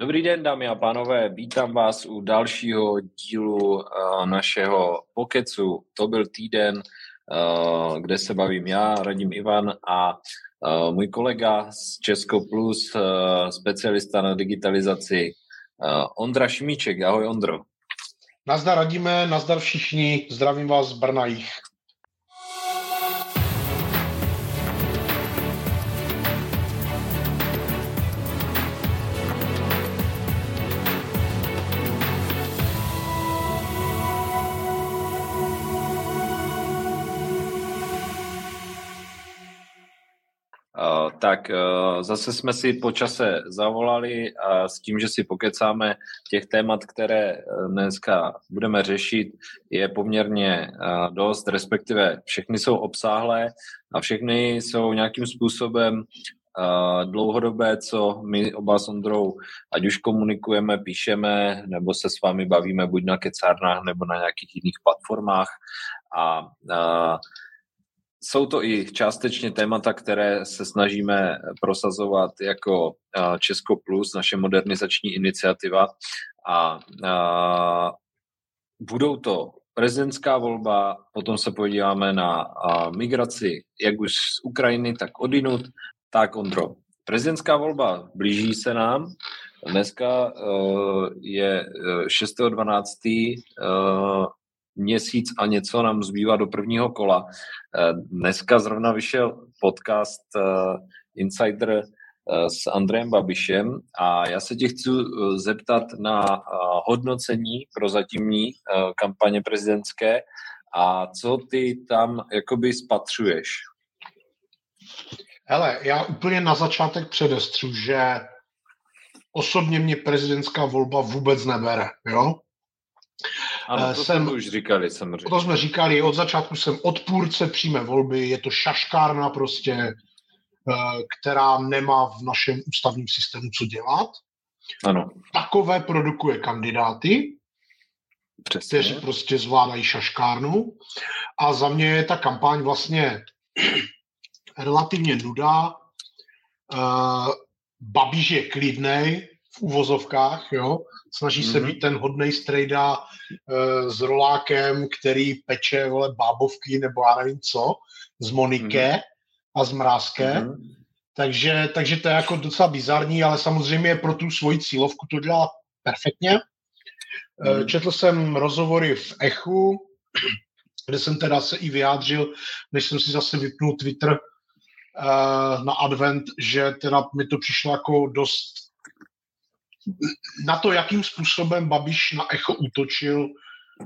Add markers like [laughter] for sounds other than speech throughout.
Dobrý den, dámy a pánové, vítám vás u dalšího dílu uh, našeho pokecu. To byl týden, uh, kde se bavím já, Radim Ivan a uh, můj kolega z Česko Plus, specialista na digitalizaci, Ondra Šimíček. Ahoj, Ondro. Nazdar radíme, nazdar všichni, zdravím vás z Brnajích. Tak zase jsme si po čase zavolali a s tím, že si pokecáme těch témat, které e, dneska budeme řešit, je poměrně e, dost, respektive všechny jsou obsáhlé a všechny jsou nějakým způsobem dlouhodobé, co my oba s Ondrou, ať už komunikujeme, píšeme, nebo se s vámi bavíme buď na kecárnách, nebo na nějakých jiných platformách. A, a jsou to i částečně témata, které se snažíme prosazovat jako Česko Plus, naše modernizační iniciativa. A, a budou to prezidentská volba, potom se podíváme na migraci, jak už z Ukrajiny, tak odinut. Tak, Ondro, prezidentská volba blíží se nám. Dneska uh, je 6.12. Uh, měsíc a něco nám zbývá do prvního kola. Eh, dneska zrovna vyšel podcast eh, Insider eh, s Andrejem Babišem a já se tě chci zeptat na hodnocení pro zatímní kampaně prezidentské a co ty tam jakoby spatřuješ? Hele, já úplně na začátek předestřu, že osobně mě prezidentská volba vůbec nebere, jo? Ano, to jsem, už říkali samozřejmě. To jsme říkali, od začátku jsem odpůrce přímé volby, je to šaškárna prostě, eh, která nemá v našem ústavním systému co dělat. Ano. Takové produkuje kandidáty, Přesně. kteří prostě zvládají šaškárnu. A za mě je ta kampaň vlastně [clears throat] relativně nudá. Uh, Babiš je klidnej v uvozovkách, jo snaží mm-hmm. se být ten hodnej strejda uh, s rolákem, který peče, vole, bábovky nebo já nevím co, z Monike mm-hmm. a z Mrázke. Mm-hmm. Takže, takže to je jako docela bizarní, ale samozřejmě pro tu svoji cílovku to dělá perfektně. Mm. Četl jsem rozhovory v Echu, kde jsem teda se i vyjádřil, než jsem si zase vypnul Twitter uh, na advent, že teda mi to přišlo jako dost na to, jakým způsobem Babiš na Echo útočil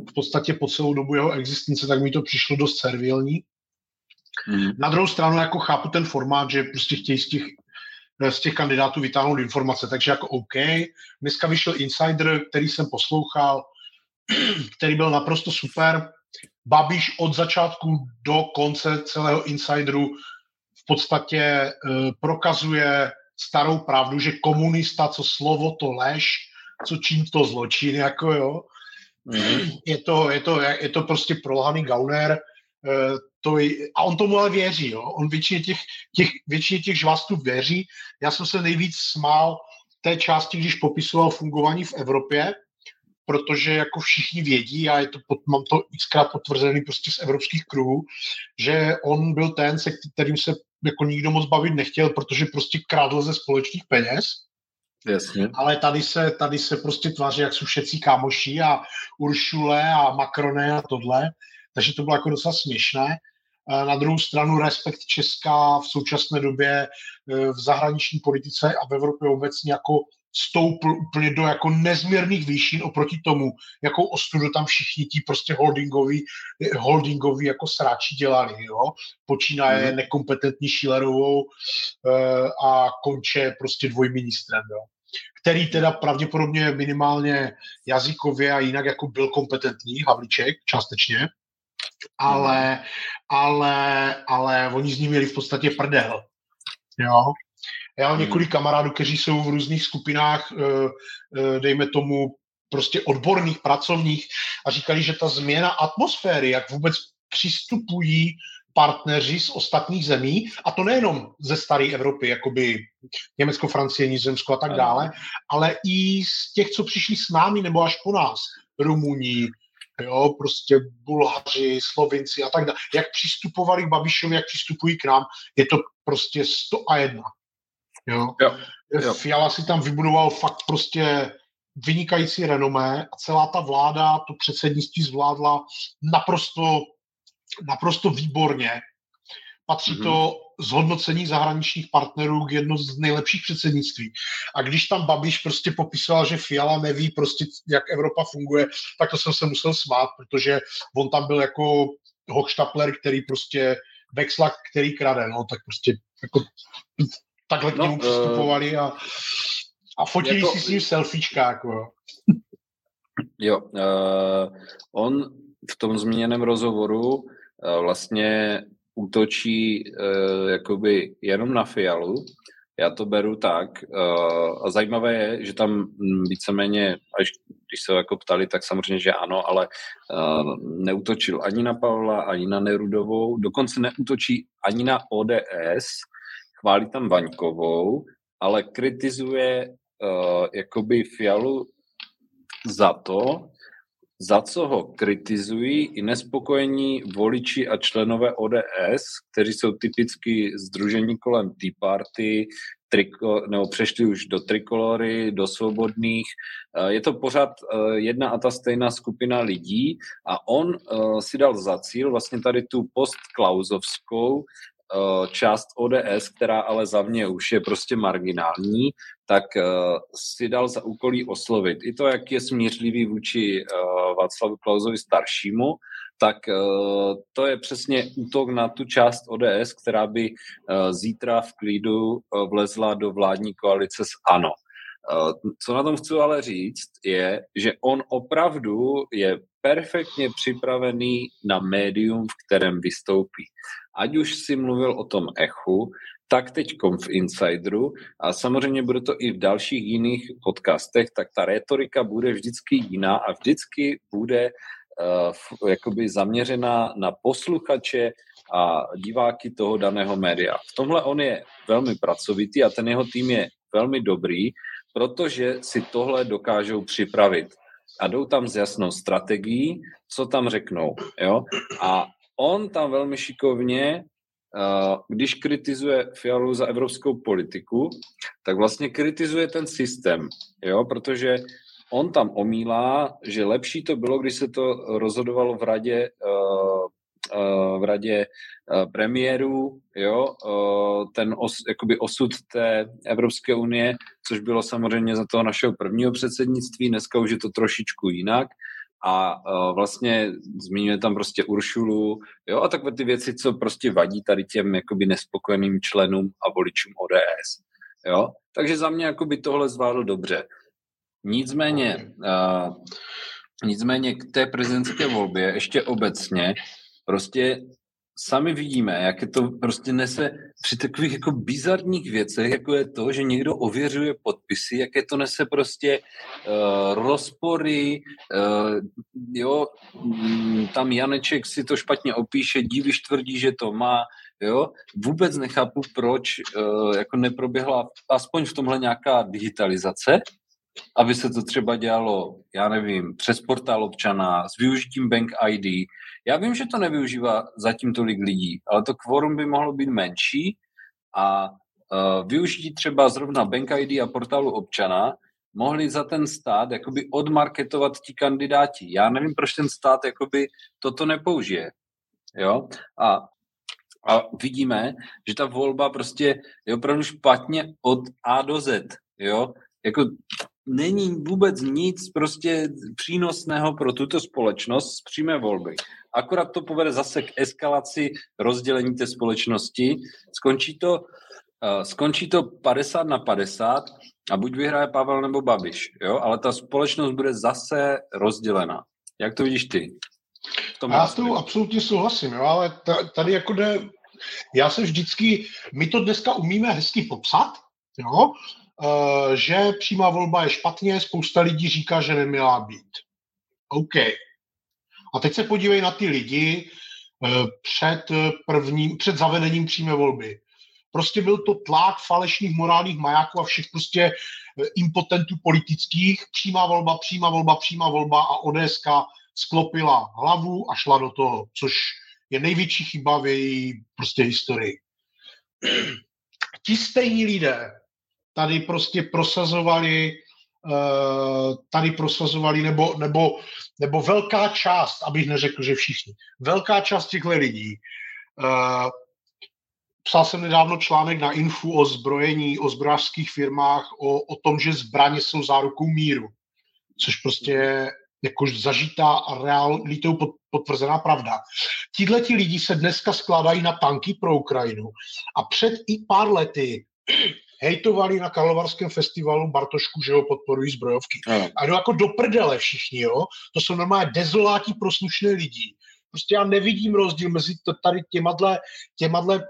v podstatě po celou dobu jeho existence, tak mi to přišlo dost servilní. Mm. Na druhou stranu jako chápu ten formát, že prostě chtějí z těch, z těch kandidátů vytáhnout informace, takže jako OK. Dneska vyšel Insider, který jsem poslouchal, [clears throat] který byl naprosto super. Babiš od začátku do konce celého Insideru v podstatě uh, prokazuje starou pravdu, že komunista, co slovo, to lež, co čím to zločin, jako jo. Mm. Je, to, je, to, je to prostě prolhaný gauner, eh, to je, a on tomu ale věří, jo. On většině těch, těch, většině těch žvastů věří. Já jsem se nejvíc smál té části, když popisoval fungování v Evropě, protože jako všichni vědí, a je to, mám to xkrát potvrzený prostě z evropských kruhů, že on byl ten, se kterým se jako nikdo moc bavit nechtěl, protože prostě krádl ze společných peněz. Jasně. Ale tady se, tady se prostě tváří, jak jsou všetci kámoši a Uršule a Macroné a tohle. Takže to bylo jako docela směšné. Na druhou stranu respekt Česka v současné době e, v zahraniční politice a v Evropě obecně jako stoupl úplně do jako nezměrných výšin oproti tomu, jakou ostudu tam všichni ti prostě holdingoví, holdingoví jako sráči dělali, jo. Počínaje mm. nekompetentní Schillerovou uh, a konče prostě dvojministrem, jo. Který teda pravděpodobně minimálně jazykově a jinak jako byl kompetentní, Havlíček částečně, ale, mm. ale, ale oni z ní měli v podstatě prdel, jo. Já mám hmm. několik kamarádů, kteří jsou v různých skupinách, eh, eh, dejme tomu, prostě odborných, pracovních a říkali, že ta změna atmosféry, jak vůbec přistupují partneři z ostatních zemí, a to nejenom ze staré Evropy, jakoby Německo, Francie, Nizozemsko a tak dále, ale i z těch, co přišli s námi nebo až po nás, Rumuní, jo, prostě Bulhaři, Slovinci a tak dále. Jak přistupovali k Babišovi, jak přistupují k nám, je to prostě 100 a jedna. Jo. Jo, jo. Fiala si tam vybudoval fakt prostě vynikající renomé a celá ta vláda to předsednictví zvládla naprosto, naprosto výborně. Patří mm-hmm. to zhodnocení zahraničních partnerů k jedno z nejlepších předsednictví. A když tam Babiš prostě popisoval, že Fiala neví prostě, jak Evropa funguje, tak to jsem se musel smát, protože on tam byl jako hochštapler, který prostě vexlak, který krade, no, tak prostě jako takhle k no, němu eh, přistupovali a, a fotili jako, si s ním selfiečka, jako jo. [laughs] uh, on v tom zmíněném rozhovoru uh, vlastně útočí uh, jakoby jenom na Fialu. Já to beru tak. Uh, a zajímavé je, že tam víceméně, až když se jako ptali, tak samozřejmě, že ano, ale uh, neutočil ani na Pavla, ani na Nerudovou, dokonce neutočí ani na ODS, chválí tam Vaňkovou, ale kritizuje uh, jakoby Fialu za to, za co ho kritizují i nespokojení voliči a členové ODS, kteří jsou typicky združení kolem Tea Party, triko, nebo přešli už do trikolory, do svobodných. Je to pořád jedna a ta stejná skupina lidí a on si dal za cíl vlastně tady tu postklauzovskou Eh, část ODS, která ale za mě už je prostě marginální, tak eh, si dal za úkolí oslovit. I to, jak je smířlivý vůči eh, Václavu Klausovi staršímu, tak to je přesně útok na tu část ODS, která by zítra v klidu vlezla do vládní koalice s ANO. Co na tom chci ale říct, je, že on opravdu je perfektně připravený na médium, v kterém vystoupí. Ať už si mluvil o tom echu, tak teď v Insideru a samozřejmě bude to i v dalších jiných podcastech, tak ta retorika bude vždycky jiná a vždycky bude uh, jakoby zaměřená na posluchače a diváky toho daného média. V tomhle on je velmi pracovitý a ten jeho tým je velmi dobrý, protože si tohle dokážou připravit a jdou tam s jasnou strategií, co tam řeknou. Jo? A on tam velmi šikovně, když kritizuje Fialu za evropskou politiku, tak vlastně kritizuje ten systém, jo? protože on tam omílá, že lepší to bylo, když se to rozhodovalo v radě Eh, v radě eh, premiérů, jo, eh, ten os, jakoby osud té Evropské unie, což bylo samozřejmě za toho našeho prvního předsednictví, dneska už je to trošičku jinak a vlastně zmiňuje tam prostě Uršulu, jo, a takové ty věci, co prostě vadí tady těm jakoby nespokojeným členům a voličům ODS, jo. Takže za mě jakoby tohle zvládl dobře. Nicméně, uh, nicméně k té prezidentské volbě ještě obecně prostě sami vidíme, jak je to prostě nese při takových jako bizarních věcech, jako je to, že někdo ověřuje podpisy, jaké to nese prostě uh, rozpory, uh, jo, mm, tam Janeček si to špatně opíše, Díviš tvrdí, že to má, jo, vůbec nechápu, proč uh, jako neproběhla aspoň v tomhle nějaká digitalizace, aby se to třeba dělalo, já nevím, přes portál občana, s využitím Bank ID. Já vím, že to nevyužívá zatím tolik lidí, ale to kvorum by mohlo být menší a uh, využití třeba zrovna Bank ID a portálu občana mohli za ten stát jakoby odmarketovat ti kandidáti. Já nevím, proč ten stát jakoby toto nepoužije. Jo? A, a vidíme, že ta volba prostě je opravdu špatně od A do Z. Jo? Jako není vůbec nic prostě přínosného pro tuto společnost z přímé volby. Akorát to povede zase k eskalaci rozdělení té společnosti. Skončí to, uh, skončí to 50 na 50 a buď vyhraje Pavel nebo Babiš, jo? ale ta společnost bude zase rozdělena. Jak to vidíš ty? Já s tou absolutně souhlasím, jo? ale tady jako jde, já se vždycky, my to dneska umíme hezky popsat, jo? Eh, že přímá volba je špatně, spousta lidí říká, že neměla být. OK. A teď se podívej na ty lidi, před, prvním, před zavedením přímé volby. Prostě byl to tlak falešných morálních majáků a všech prostě impotentů politických. Přímá volba, přímá volba, přímá volba a ODS sklopila hlavu a šla do toho, což je největší chyba v její prostě historii. [clears throat] Ti stejní lidé tady prostě prosazovali eh, tady prosazovali, nebo, nebo, nebo velká část, abych neřekl, že všichni, velká část těchto lidí, uh, psal jsem nedávno článek na Infu o zbrojení, o zbrojařských firmách, o, o tom, že zbraně jsou zárukou míru, což prostě jakož zažitá realitou potvrzená pravda. Tihle ti lidi se dneska skládají na tanky pro Ukrajinu a před i pár lety hejtovali na Karlovarském festivalu Bartošku, že ho podporují zbrojovky. No. A jdou jako do prdele všichni, jo. To jsou normálně dezoláti pro slušné lidi. Prostě já nevidím rozdíl mezi tady těmadle, těmadle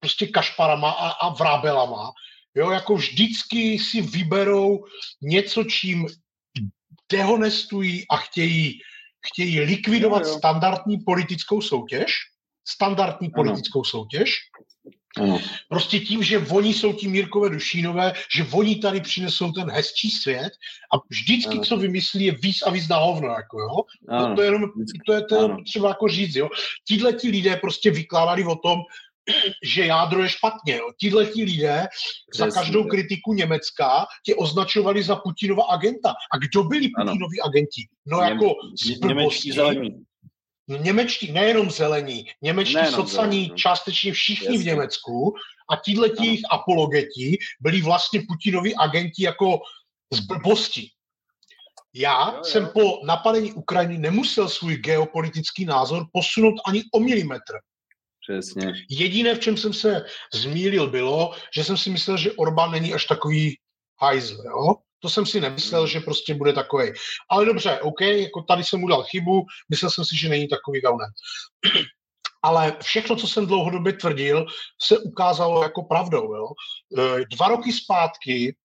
prostě kašparama a, a vrábelama. Jo, jako vždycky si vyberou něco, čím dehonestují a chtějí, chtějí likvidovat jo, jo. standardní politickou soutěž, standardní ano. politickou soutěž, ano. Prostě tím, že oni jsou ti Mírkové Dušínové, že oni tady přinesou ten hezčí svět a vždycky, ano. co vymyslí, je víc a víc na hovno, jako jo. To, to, je jenom, to je to třeba jako říct, jo. Tíhle ti lidé prostě vykládali o tom, [clears throat] že jádro je špatně. Jo. Tihle ti lidé Přesně. za každou kritiku Německa tě označovali za Putinova agenta. A kdo byli Putinovi agenti? No Něm, jako němečtí zelení. Němečtí, nejenom zelení, němečtí nejenom socaní, zelení. částečně všichni Jasně. v Německu a tihle jejich apologeti byli vlastně Putinovi agenti jako z blbosti. Já jo, jo. jsem po napadení Ukrajiny nemusel svůj geopolitický názor posunout ani o milimetr. Přesně. Jediné, v čem jsem se zmílil, bylo, že jsem si myslel, že Orbán není až takový hajzl, jo? To jsem si nemyslel, hmm. že prostě bude takový. Ale dobře, OK, jako tady jsem udělal chybu, myslel jsem si, že není takový gauner. [clears throat] Ale všechno, co jsem dlouhodobě tvrdil, se ukázalo jako pravdou. Jo? E, dva roky zpátky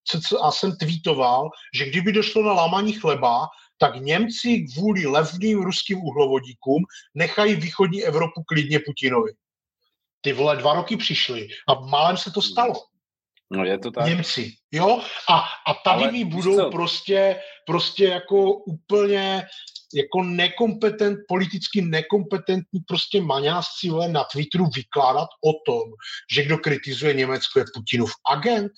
a jsem tweetoval, že kdyby došlo na lámaní chleba, tak Němci kvůli levným ruským uhlovodíkům nechají východní Evropu klidně Putinovi. Ty vole, dva roky přišly a málem se to stalo. No je to tak. Němci, jo? A, a tady Ale mi budou co? prostě, prostě jako úplně jako nekompetent, politicky nekompetentní prostě maňásci na Twitteru vykládat o tom, že kdo kritizuje Německo je Putinův agent.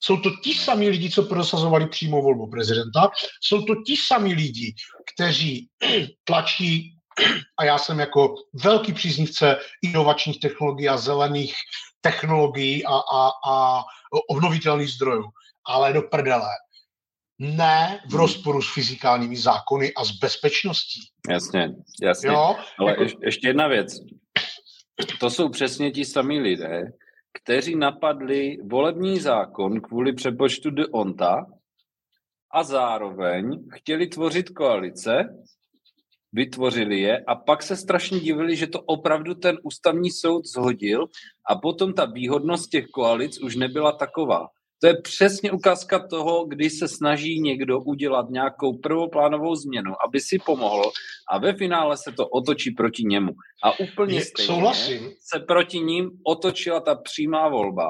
Jsou to ti samí lidi, co prosazovali přímou volbu prezidenta, jsou to ti samí lidi, kteří [clears throat] tlačí a já jsem jako velký příznivce inovačních technologií a zelených technologií a, a, a obnovitelných zdrojů. Ale do prdele. Ne v hmm. rozporu s fyzikálními zákony a s bezpečností. Jasně, jasně. Jo? Ale jako... ještě jedna věc. To jsou přesně ti samí lidé, kteří napadli volební zákon kvůli přepočtu de onta a zároveň chtěli tvořit koalice, vytvořili je a pak se strašně divili, že to opravdu ten ústavní soud zhodil a potom ta výhodnost těch koalic už nebyla taková. To je přesně ukázka toho, kdy se snaží někdo udělat nějakou prvoplánovou změnu, aby si pomohlo a ve finále se to otočí proti němu. A úplně stejně souhlasím. se proti ním otočila ta přímá volba,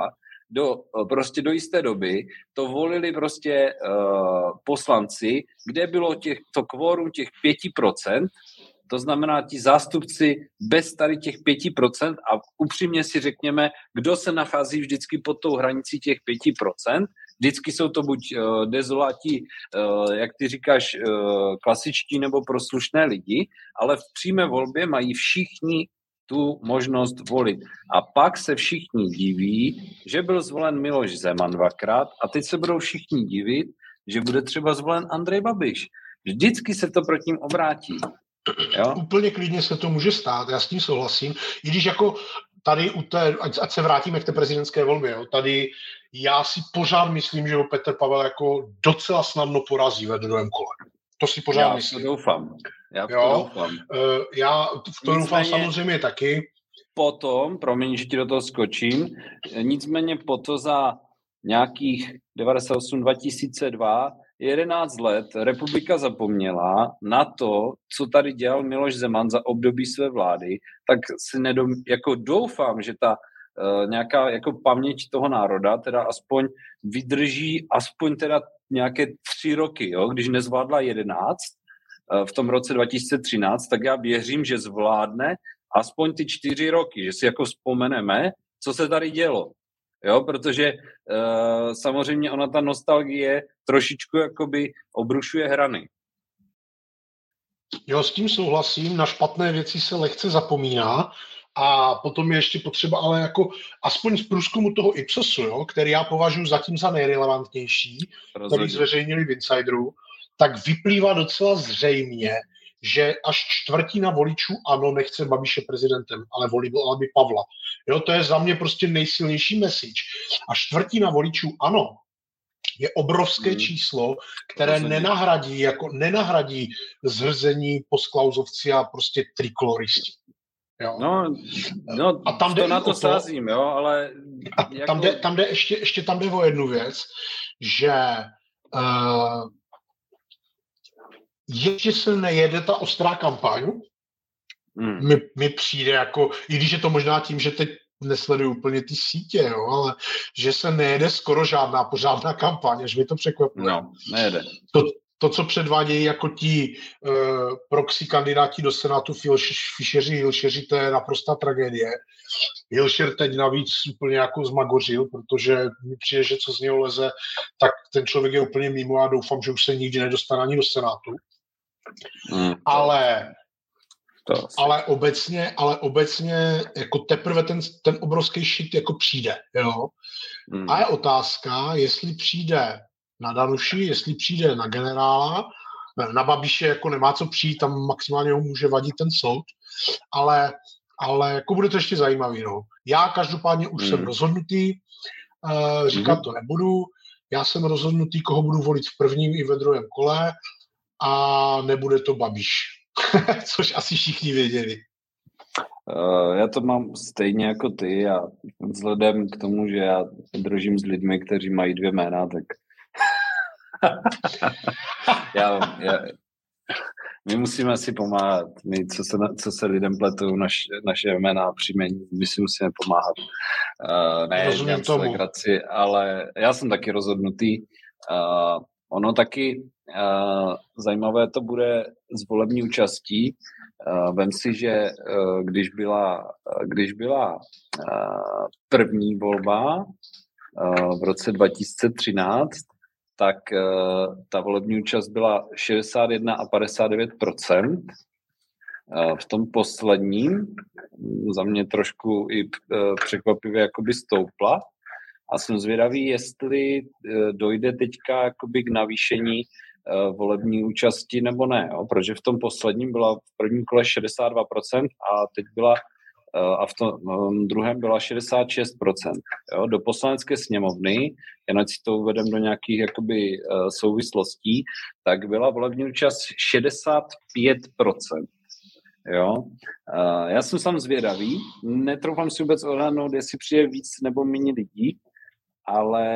do, prostě do jisté doby to volili prostě uh, poslanci, kde bylo těch, to kvórum těch 5%, to znamená ti zástupci bez tady těch 5% a upřímně si řekněme, kdo se nachází vždycky pod tou hranicí těch 5%, vždycky jsou to buď uh, dezoláti, uh, jak ty říkáš, uh, klasičtí nebo proslušné lidi, ale v přímé volbě mají všichni tu možnost volit. A pak se všichni diví, že byl zvolen Miloš Zeman dvakrát a teď se budou všichni divit, že bude třeba zvolen Andrej Babiš. Vždycky se to proti ním obrátí. Jo? Úplně klidně se to může stát, já s tím souhlasím. I když jako tady u té, ať, ať se vrátíme k té prezidentské volbě, jo, tady já si pořád myslím, že ho Petr Pavel jako docela snadno porazí ve druhém kole. To si pořád já myslím. Já doufám. Já to doufám. Uh, já v to doufám samozřejmě taky. Potom, promiň, že ti do toho skočím, nicméně po to za nějakých 98 2002 11 let republika zapomněla na to, co tady dělal Miloš Zeman za období své vlády, tak si nedom, jako doufám, že ta uh, nějaká jako paměť toho národa teda aspoň vydrží aspoň teda nějaké tři roky, jo? když nezvládla 11 uh, v tom roce 2013, tak já věřím, že zvládne aspoň ty čtyři roky, že si jako vzpomeneme, co se tady dělo. Jo, protože uh, samozřejmě ona ta nostalgie trošičku jakoby obrušuje hrany. Jo, s tím souhlasím, na špatné věci se lehce zapomíná a potom je ještě potřeba, ale jako aspoň z průzkumu toho Ipsosu, jo, který já považuji zatím za nejrelevantnější, Rozhodně. který zveřejnili v Insideru, tak vyplývá docela zřejmě, že až čtvrtina voličů ano nechce Babiše prezidentem, ale volí by Pavla. Jo, to je za mě prostě nejsilnější message. A čtvrtina voličů ano je obrovské hmm. číslo, které Rozumím. nenahradí, jako nenahradí zhrzení posklauzovci a prostě trikoloristi. Jo. No, no, a tam to na to, to sázím, jo, ale... A jako... tam, jde, tam jde, ještě, ještě tam jde o jednu věc, že uh, ještě se nejede ta ostrá kampaň, hmm. mi, mi přijde jako, i když je to možná tím, že teď nesleduju úplně ty sítě, jo, ale že se nejede skoro žádná pořádná kampaň, až mi to překvapuje. No, nejede. To, to, co předvádějí jako ti uh, proxy kandidáti do Senátu Fischeři, Hilšeři, to je naprostá tragédie. Hilšer teď navíc úplně jako zmagořil, protože mi přijde, že co z něho leze, tak ten člověk je úplně mimo a doufám, že už se nikdy nedostane ani do Senátu. Hmm. Ale to ale obecně, ale obecně jako teprve ten, ten obrovský šit jako přijde, jo. Hmm. A je otázka, jestli přijde na Danuši, jestli přijde na generála, na Babiše jako nemá co přijít, tam maximálně ho může vadit ten soud, ale, ale jako bude to ještě zajímavý, no. Já každopádně už hmm. jsem rozhodnutý, uh, říkat hmm. to nebudu, já jsem rozhodnutý, koho budu volit v prvním i ve druhém kole a nebude to Babiš. [laughs] což asi všichni věděli. Uh, já to mám stejně jako ty a vzhledem k tomu, že já držím s lidmi, kteří mají dvě jména, tak [laughs] já, já, my musíme si pomáhat. My, co se, co se lidem pletou naš, naše jména a příjmení, my si musíme pomáhat. Uh, ne, Rozumím tomu. Legraci, ale já jsem taky rozhodnutý. Uh, ono taky uh, zajímavé to bude s volební účastí. Uh, vem si, že uh, když byla, když byla první volba v roce 2013, tak ta volební účast byla 61 a 59 v tom posledním za mě trošku i překvapivě jakoby stoupla a jsem zvědavý, jestli dojde teďka jakoby k navýšení Eh, volební účasti nebo ne, jo? protože v tom posledním byla v prvním kole 62% a teď byla eh, a v tom eh, druhém byla 66%. Jo? Do poslanecké sněmovny, jen ať si to uvedem do nějakých jakoby, souvislostí, tak byla volební účast 65%. Jo? Já jsem sám zvědavý, netroufám si vůbec odhadnout, jestli přijde víc nebo méně lidí, ale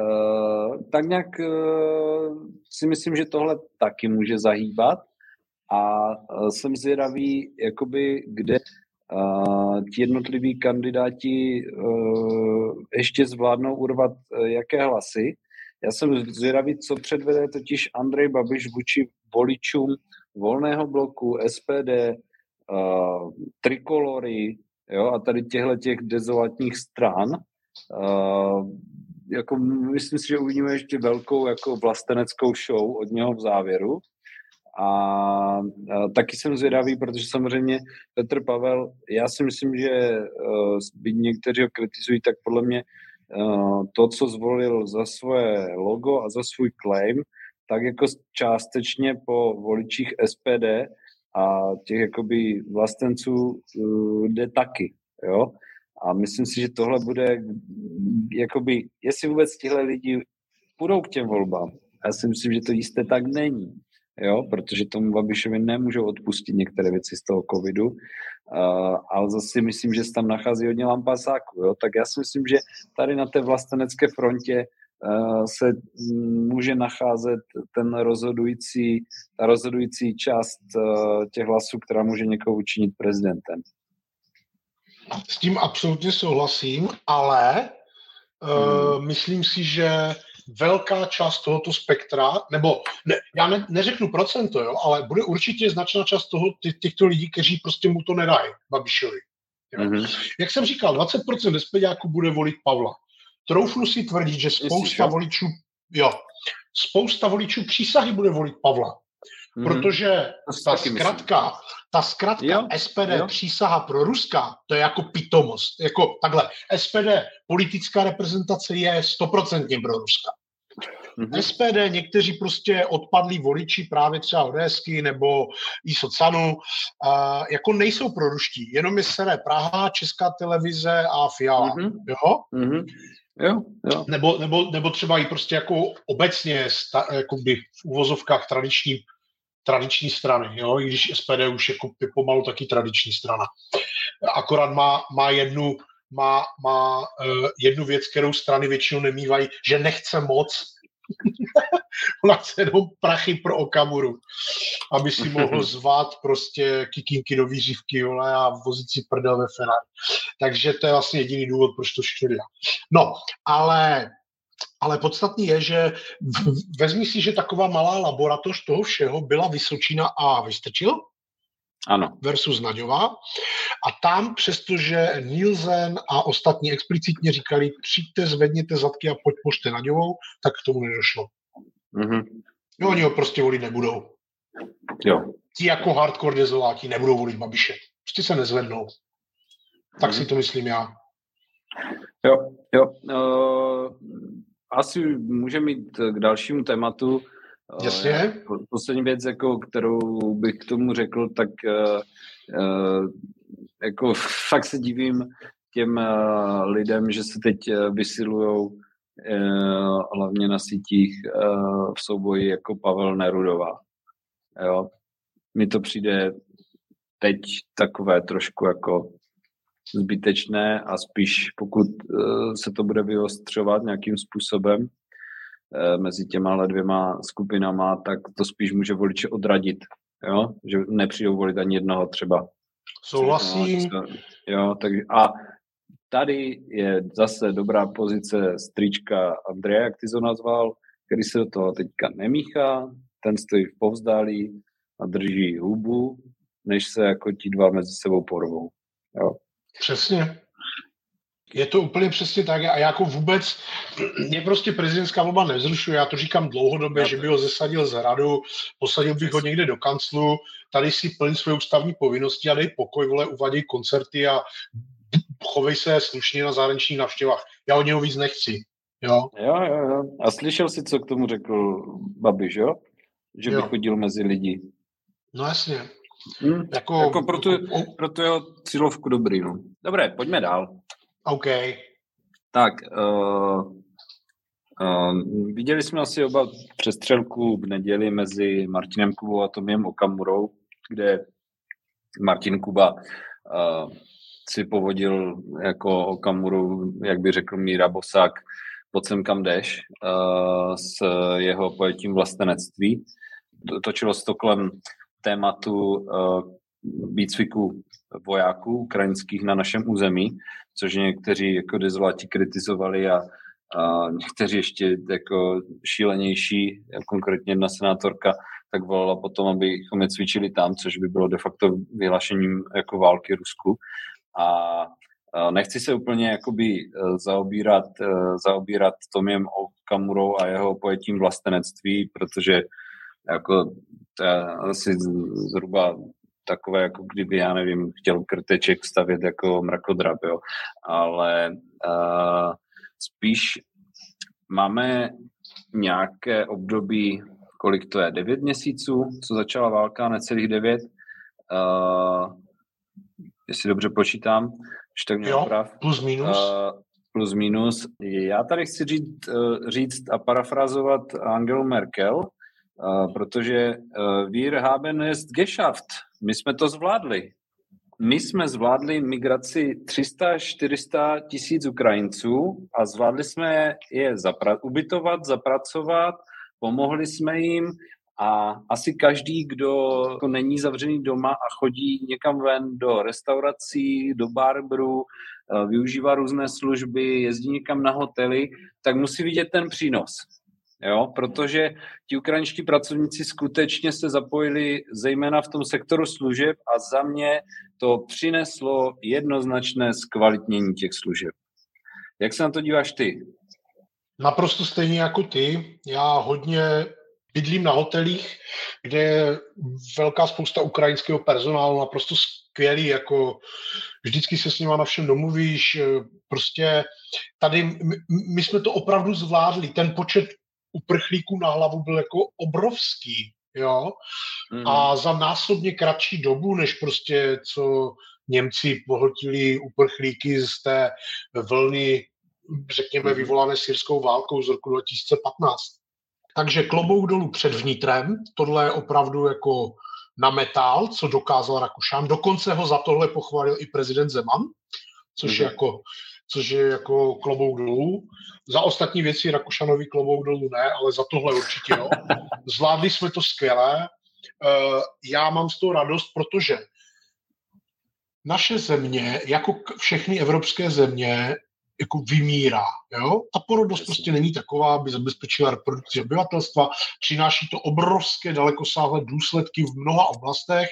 uh, tak nějak uh, si myslím, že tohle taky může zahýbat a uh, jsem zvědavý, jakoby, kde uh, ti jednotliví kandidáti uh, ještě zvládnou urvat uh, jaké hlasy. Já jsem zvědavý, co předvede totiž Andrej Babiš vůči voličům volného bloku, SPD, uh, trikolory jo, a tady těchto těch dezolátních stran, Uh, jako myslím si, že uvidíme ještě velkou jako vlasteneckou show od něho v závěru. A, a taky jsem zvědavý, protože samozřejmě Petr Pavel, já si myslím, že uh, byť někteří ho kritizují, tak podle mě uh, to, co zvolil za svoje logo a za svůj claim, tak jako částečně po voličích SPD a těch jakoby vlastenců uh, jde taky, jo. A myslím si, že tohle bude, jakoby, jestli vůbec tihle lidi půjdou k těm volbám. Já si myslím, že to jisté tak není. Jo, protože tomu Babišovi nemůžou odpustit některé věci z toho covidu, uh, ale zase myslím, že se tam nachází hodně lampasáků, jo, tak já si myslím, že tady na té vlastenecké frontě se může nacházet ten rozhodující, ta rozhodující část těch hlasů, která může někoho učinit prezidentem. S tím absolutně souhlasím, ale hmm. uh, myslím si, že velká část tohoto spektra, nebo ne, já ne, neřeknu procento, jo, ale bude určitě značná část toho, ty, těchto lidí, kteří prostě mu to nedají, Babišovi. Mm-hmm. Jak jsem říkal, 20% despeďáků bude volit Pavla. Troufnu si tvrdit, že spousta voličů, jo, spousta voličů přísahy bude volit Pavla. Mm-hmm. Protože ta zkratka, ta zkratka jo, SPD jo. přísaha pro Ruska, to je jako pitomost. Jako takhle, SPD politická reprezentace je stoprocentně pro Ruska. Mm-hmm. SPD, někteří prostě odpadlí voliči právě třeba Odésky nebo i Socanu, uh, jako nejsou proruští, jenom je seré Praha, Česká televize a Fiala, mm-hmm. jo? Mm-hmm. Jo, jo. Nebo, nebo, nebo třeba i prostě jako obecně sta, jako by v uvozovkách tradiční tradiční strany, jo? i když SPD už jako je pomalu taky tradiční strana. Akorát má, má jednu, má, má uh, jednu věc, kterou strany většinou nemývají, že nechce moc. [laughs] Ona chce jenom prachy pro Okamuru, aby si mohl [laughs] zvát prostě kikinky do výřivky jole, a vozit si prdel ve Ferrari. Takže to je vlastně jediný důvod, proč to dělá. No, ale ale podstatný je, že vezmi si, že taková malá laboratoř toho všeho byla Vysočina a Vystrčil, ano. versus Naďová. A tam, přestože Nielsen a ostatní explicitně říkali, přijďte, zvedněte zadky a podpořte Naďovou, tak k tomu nedošlo. Mm-hmm. No, oni ho prostě volit nebudou. Jo. Ti jako hardcore dezoláti nebudou volit Babiše. Prostě se nezvednou. Tak mm-hmm. si to myslím já. Jo, jo. Uh, asi můžeme mít k dalšímu tématu. Eh, Jasně. Poslední věc, jako, kterou bych k tomu řekl, tak uh, uh, jako [laughs] fakt se divím těm uh, lidem, že se teď vysilují hlavně na sítích v souboji jako Pavel Nerudová. Jo? Mně to přijde teď takové trošku jako zbytečné a spíš pokud eh, se to bude vyostřovat nějakým způsobem eh, mezi těma dvěma skupinama, tak to spíš může voliče odradit, jo? že nepřijdou volit ani jednoho třeba. Souhlasím. Jo, takže a tady je zase dobrá pozice strička Andreja, jak ty to nazval, který se do toho teďka nemíchá, ten stojí v povzdálí a drží hubu, než se jako ti dva mezi sebou porvou. Jo. Přesně. Je to úplně přesně tak a jako vůbec, mě prostě prezidentská volba nevzrušuje, já to říkám dlouhodobě, že by ho zesadil z hradu, posadil bych ho někde do kanclu, tady si plní své ústavní povinnosti a dej pokoj, vole, uvaděj koncerty a chovej se slušně na zahraničních navštěvách. Já od něho víc nechci. Jo? jo, jo, jo. A slyšel jsi, co k tomu řekl Babiš, jo? Že by jo. chodil mezi lidi. No jasně. Hmm, jako, jako pro, tu, pro tu jeho cílovku dobrý, no. Dobré, pojďme dál. OK. Tak, uh, uh, viděli jsme asi oba přestřelku v neděli mezi Martinem Kubou a Tomiem Okamurou, kde Martin Kuba uh, si povodil jako Okamuru, jak by řekl Míra Bosák, pod sem kam jdeš, uh, s jeho pojetím vlastenectví. Točilo se to kolem tématu uh, výcviku vojáků ukrajinských na našem území, což někteří jako dezoláti kritizovali a, a někteří ještě jako šílenější, konkrétně jedna senátorka, tak volala potom, abychom je cvičili tam, což by bylo de facto vyhlašením jako války Rusku. A Nechci se úplně jakoby e, zaobírat, e, zaobírat Tomiem Okamurou a jeho pojetím vlastenectví, protože jako to je asi zhruba takové, jako kdyby, já nevím, chtěl krteček stavět jako mrakodrap, jo. Ale uh, spíš máme nějaké období, kolik to je, devět měsíců, co začala válka, necelých devět, uh, jestli dobře počítám, už tak jo, prav. plus minus. Uh, plus minus. Já tady chci říct, říct a parafrazovat Angelu Merkel, protože uh, wir haben es geschafft. My jsme to zvládli. my jsme zvládli migraci 300-400 tisíc Ukrajinců a zvládli jsme je zapra- ubytovat, zapracovat, pomohli jsme jim a asi každý, kdo jako není zavřený doma a chodí někam ven do restaurací, do barberu, eh, využívá různé služby, jezdí někam na hotely, tak musí vidět ten přínos. Jo? Protože ti ukrajinští pracovníci skutečně se zapojili zejména v tom sektoru služeb a za mě to přineslo jednoznačné zkvalitnění těch služeb. Jak se na to díváš ty? Naprosto stejně jako ty. Já hodně bydlím na hotelích, kde je velká spousta ukrajinského personálu, naprosto skvělý, jako vždycky se s nima na všem domluvíš, prostě tady my, my jsme to opravdu zvládli, ten počet uprchlíků na hlavu byl jako obrovský, jo, mm. a za násobně kratší dobu, než prostě co Němci pohltili uprchlíky z té vlny, řekněme, mhm. vyvolané syrskou válkou z roku 2015. Takže klobouk dolů před vnitrem, tohle je opravdu jako na metal, co dokázal Rakušan. Dokonce ho za tohle pochválil i prezident Zeman, což mm-hmm. je jako což je jako klobouk dolů. Za ostatní věci Rakušanovi klobouk dolů ne, ale za tohle určitě jo. [laughs] Zvládli jsme to skvěle. Eh, já mám z toho radost, protože naše země, jako všechny evropské země, jako vymírá. Jo? Ta porodnost prostě není taková, aby zabezpečila reprodukci obyvatelstva. Přináší to obrovské dalekosáhlé důsledky v mnoha oblastech,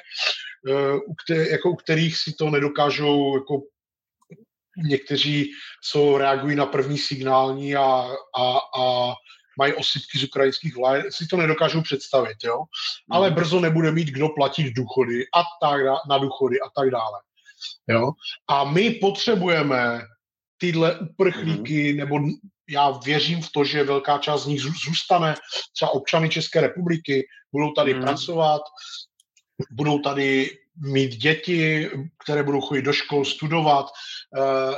eh, u, které, jako u kterých si to nedokážou jako někteří, co reagují na první signální a, a, a mají osypky z ukrajinských vlajek, si to nedokážou představit, jo. Ale brzo nebude mít kdo platit důchody a tak na důchody a tak dále. Jo? A my potřebujeme tyhle uprchlíky, mm. nebo já věřím v to, že velká část z nich zůstane, třeba občany České republiky, budou tady mm. pracovat, budou tady mít děti, které budou chodit do škol, studovat, eh,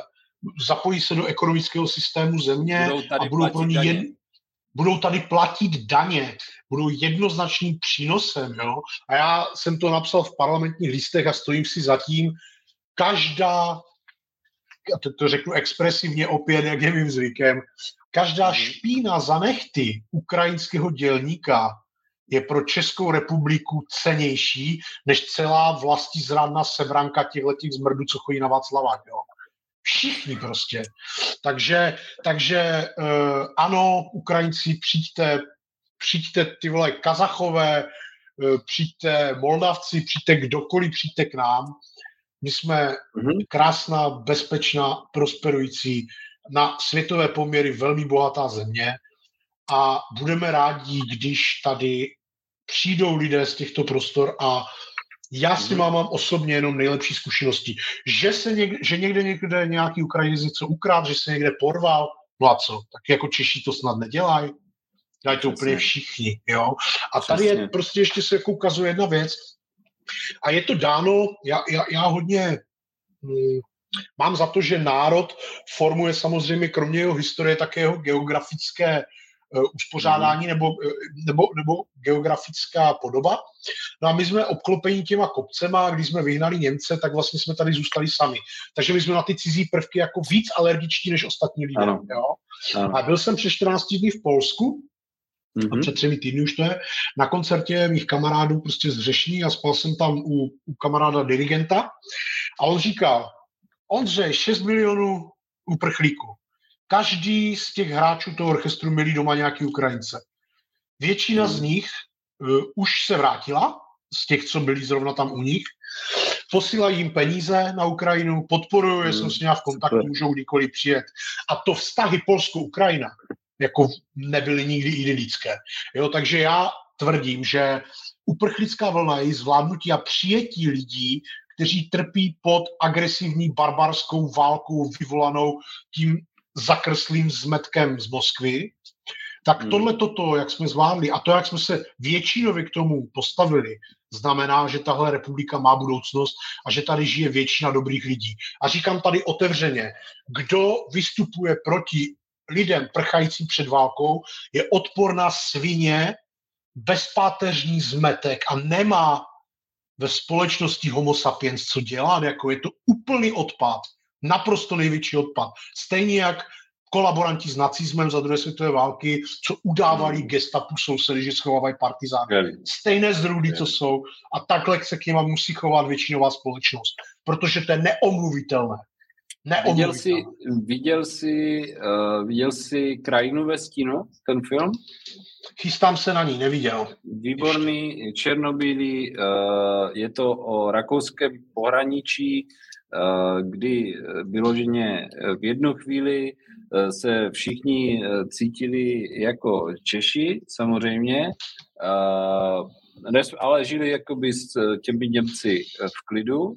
zapojí se do ekonomického systému země budou a budou pro ně jen, budou tady platit daně, budou jednoznačným přínosem. Jo? A já jsem to napsal v parlamentních listech a stojím si za tím, každá, a to, to řeknu expresivně opět, jak je mým zvykem, každá mhm. špína za nechty ukrajinského dělníka je pro Českou republiku cenější než celá vlastní zradná sebranka těchto zmrdů, co chodí na Václavák. Jo. Všichni prostě. Takže, takže uh, ano, Ukrajinci, přijďte, přijďte ty vole Kazachové, uh, přijďte Moldavci, přijďte kdokoliv, přijďte k nám. My jsme mm-hmm. krásná, bezpečná, prosperující, na světové poměry velmi bohatá země a budeme rádi, když tady přijdou lidé z těchto prostor a já s tím mhm. mám osobně jenom nejlepší zkušenosti. Že, se někde, že někde někde nějaký Ukrajinec něco ukrát, že se někde porval, no a co? Tak jako Češi to snad nedělají. Dají to úplně všichni, jo. A tady je prostě ještě se jako ukazuje jedna věc. A je to dáno, já, já, já hodně hm, mám za to, že národ formuje samozřejmě kromě jeho historie také jeho geografické uspořádání nebo, eh, nebo, nebo geografická podoba. No a my jsme obklopeni těma kopcema, když jsme vyhnali Němce, tak vlastně jsme tady zůstali sami. Takže my jsme na ty cizí prvky jako víc alergičtí než ostatní lidé. Ano. Jo? Ano. A byl jsem před 14 dní v Polsku, Mm-hmm. A před třemi týdny už to je, na koncertě mých kamarádů prostě z a spal jsem tam u, u kamaráda dirigenta a on říkal, Ondřej, 6 milionů uprchlíků. Každý z těch hráčů toho orchestru měli doma nějaký Ukrajince. Většina z hmm. nich uh, už se vrátila, z těch, co byli zrovna tam u nich. Posílají jim peníze na Ukrajinu, podporují, hmm. jsem s nimi v kontaktu, můžou kdykoliv přijet. A to vztahy Polsko-Ukrajina jako nebyly nikdy idylické. Jo, takže já tvrdím, že uprchlická vlna je zvládnutí a přijetí lidí, kteří trpí pod agresivní barbarskou válkou vyvolanou tím zakrslým zmetkem z Moskvy, tak hmm. tohle toto, jak jsme zvládli a to, jak jsme se většinově k tomu postavili, znamená, že tahle republika má budoucnost a že tady žije většina dobrých lidí. A říkám tady otevřeně, kdo vystupuje proti lidem prchajícím před válkou, je odporná svině, bezpáteřní zmetek a nemá ve společnosti homo sapiens co dělat, jako je to úplný odpad, naprosto největší odpad. Stejně jak kolaboranti s nacismem za druhé světové války, co udávali hmm. gestapu sousedy, že schovávají partizány. Stejné zdrudy, co jsou. A takhle se k něma musí chovat většinová společnost. Protože to je neomluvitelné. Viděl jsi, viděl jsi, uh, viděl jsi Krajinu ve stínu, ten film? Chystám se na ní, neviděl. Výborný, černobílý, uh, je to o rakouském pohraničí, kdy vyloženě v jednu chvíli se všichni cítili jako Češi, samozřejmě, ale žili jakoby s těmi Němci v klidu,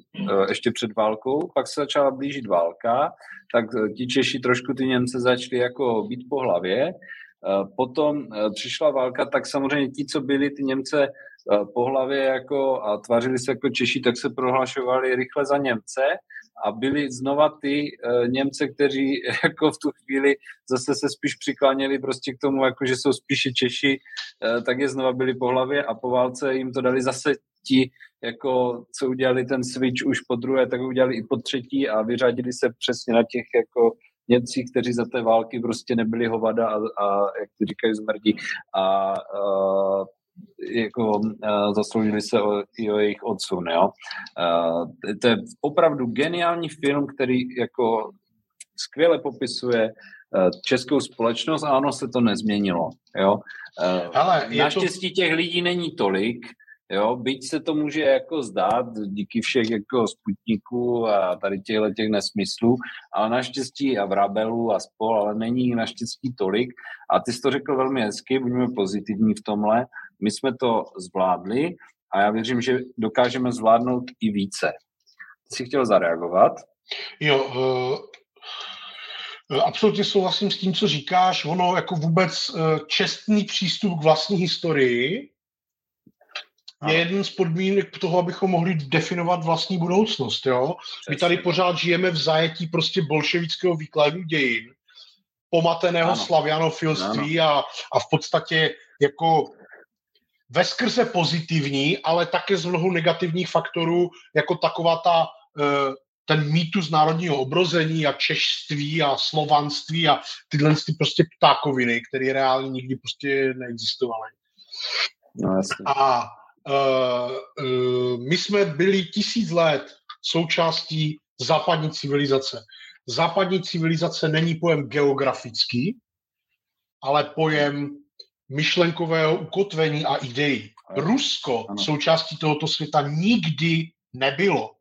ještě před válkou, pak se začala blížit válka, tak ti Češi trošku ty Němce začali jako být po hlavě, Potom přišla válka, tak samozřejmě ti, co byli ty Němce po hlavě jako a tvařili se jako Češi, tak se prohlašovali rychle za Němce a byli znova ty uh, Němce, kteří [laughs] jako v tu chvíli zase se spíš přikláněli prostě k tomu, jako že jsou spíše Češi, uh, tak je znova byli po hlavě a po válce jim to dali zase ti, jako co udělali ten switch už po druhé, tak udělali i po třetí a vyřadili se přesně na těch jako Němci, kteří za té války prostě nebyli hovada a, a jak ty říkají, zmrdí. A, a jako uh, zasloužili se o, i o jejich odsun, jo. Uh, to je opravdu geniální film, který jako skvěle popisuje uh, českou společnost a ano, se to nezměnilo, jo. Uh, Ale naštěstí to... těch lidí není tolik, Jo, byť se to může jako zdát díky všech jako sputniků a tady těchto těch nesmyslů, ale naštěstí a vrabelů a spol, ale není naštěstí tolik. A ty jsi to řekl velmi hezky, buďme pozitivní v tomhle. My jsme to zvládli a já věřím, že dokážeme zvládnout i více. Ty jsi chtěl zareagovat? Jo, uh... Absolutně souhlasím s tím, co říkáš. Ono jako vůbec eh, čestný přístup k vlastní historii je jeden z podmínek toho, abychom mohli definovat vlastní budoucnost. Jo? My tady pořád žijeme v zajetí prostě bolševického výkladu dějin, pomateného ano. slavianofilství a, a v podstatě jako veskrze pozitivní, ale také z mnoho negativních faktorů, jako taková ta, eh, ten mýtus národního obrození a češství a slovanství a tyhle ty prostě ptákoviny, které reálně nikdy prostě neexistovaly. No, a uh, uh, my jsme byli tisíc let součástí západní civilizace. Západní civilizace není pojem geografický, ale pojem myšlenkového ukotvení a ideí. Rusko ano. součástí tohoto světa nikdy nebylo.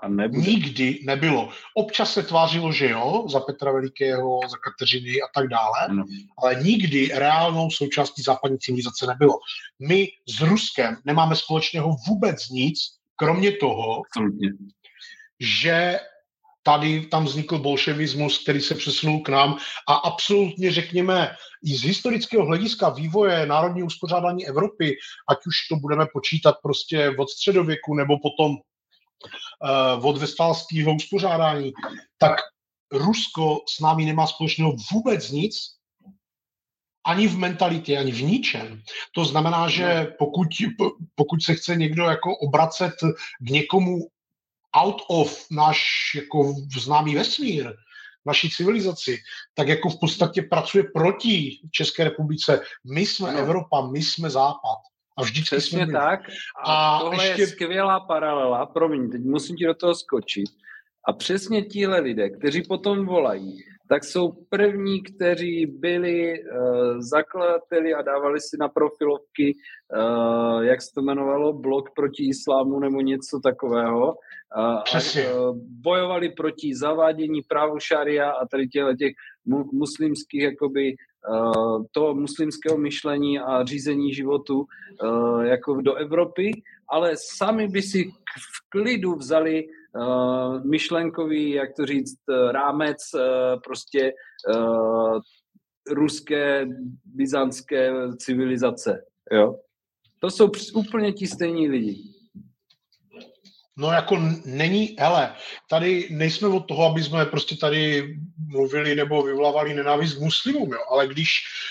A nebude. Nikdy nebylo. Občas se tvářilo, že jo, za Petra Velikého, za Kateřiny a tak dále, ano. ale nikdy reálnou součástí západní civilizace nebylo. My s Ruskem nemáme společného vůbec nic, kromě toho, Absolutně. že tady tam vznikl bolševismus, který se přesunul k nám a absolutně, řekněme, i z historického hlediska vývoje národního uspořádání Evropy, ať už to budeme počítat prostě od středověku nebo potom uh, od vestfálského uspořádání, tak Rusko s námi nemá společného vůbec nic, ani v mentalitě, ani v ničem. To znamená, že pokud, pokud se chce někdo jako obracet k někomu out of náš jako známý vesmír, naší civilizaci, tak jako v podstatě pracuje proti České republice. My jsme no. Evropa, my jsme Západ. A vždycky Přesně jsme tak. A, a tohle ještě... je skvělá paralela. Promiň, teď musím ti do toho skočit. A přesně tíhle lidé, kteří potom volají, tak jsou první, kteří byli uh, zakladateli a dávali si na profilovky, uh, jak se to jmenovalo, blok proti islámu nebo něco takového. Přesně. A, bojovali proti zavádění právu šaria a tady těchto těch mu- muslimských jakoby toho muslimského myšlení a řízení životu jako do Evropy, ale sami by si v klidu vzali myšlenkový, jak to říct, uh, rámec uh, prostě uh, ruské, byzantské civilizace. Jo? To jsou úplně ti stejní lidi. No jako není, hele, tady nejsme od toho, aby jsme prostě tady mluvili nebo vyvolávali nenávist k muslimům, jo, ale když,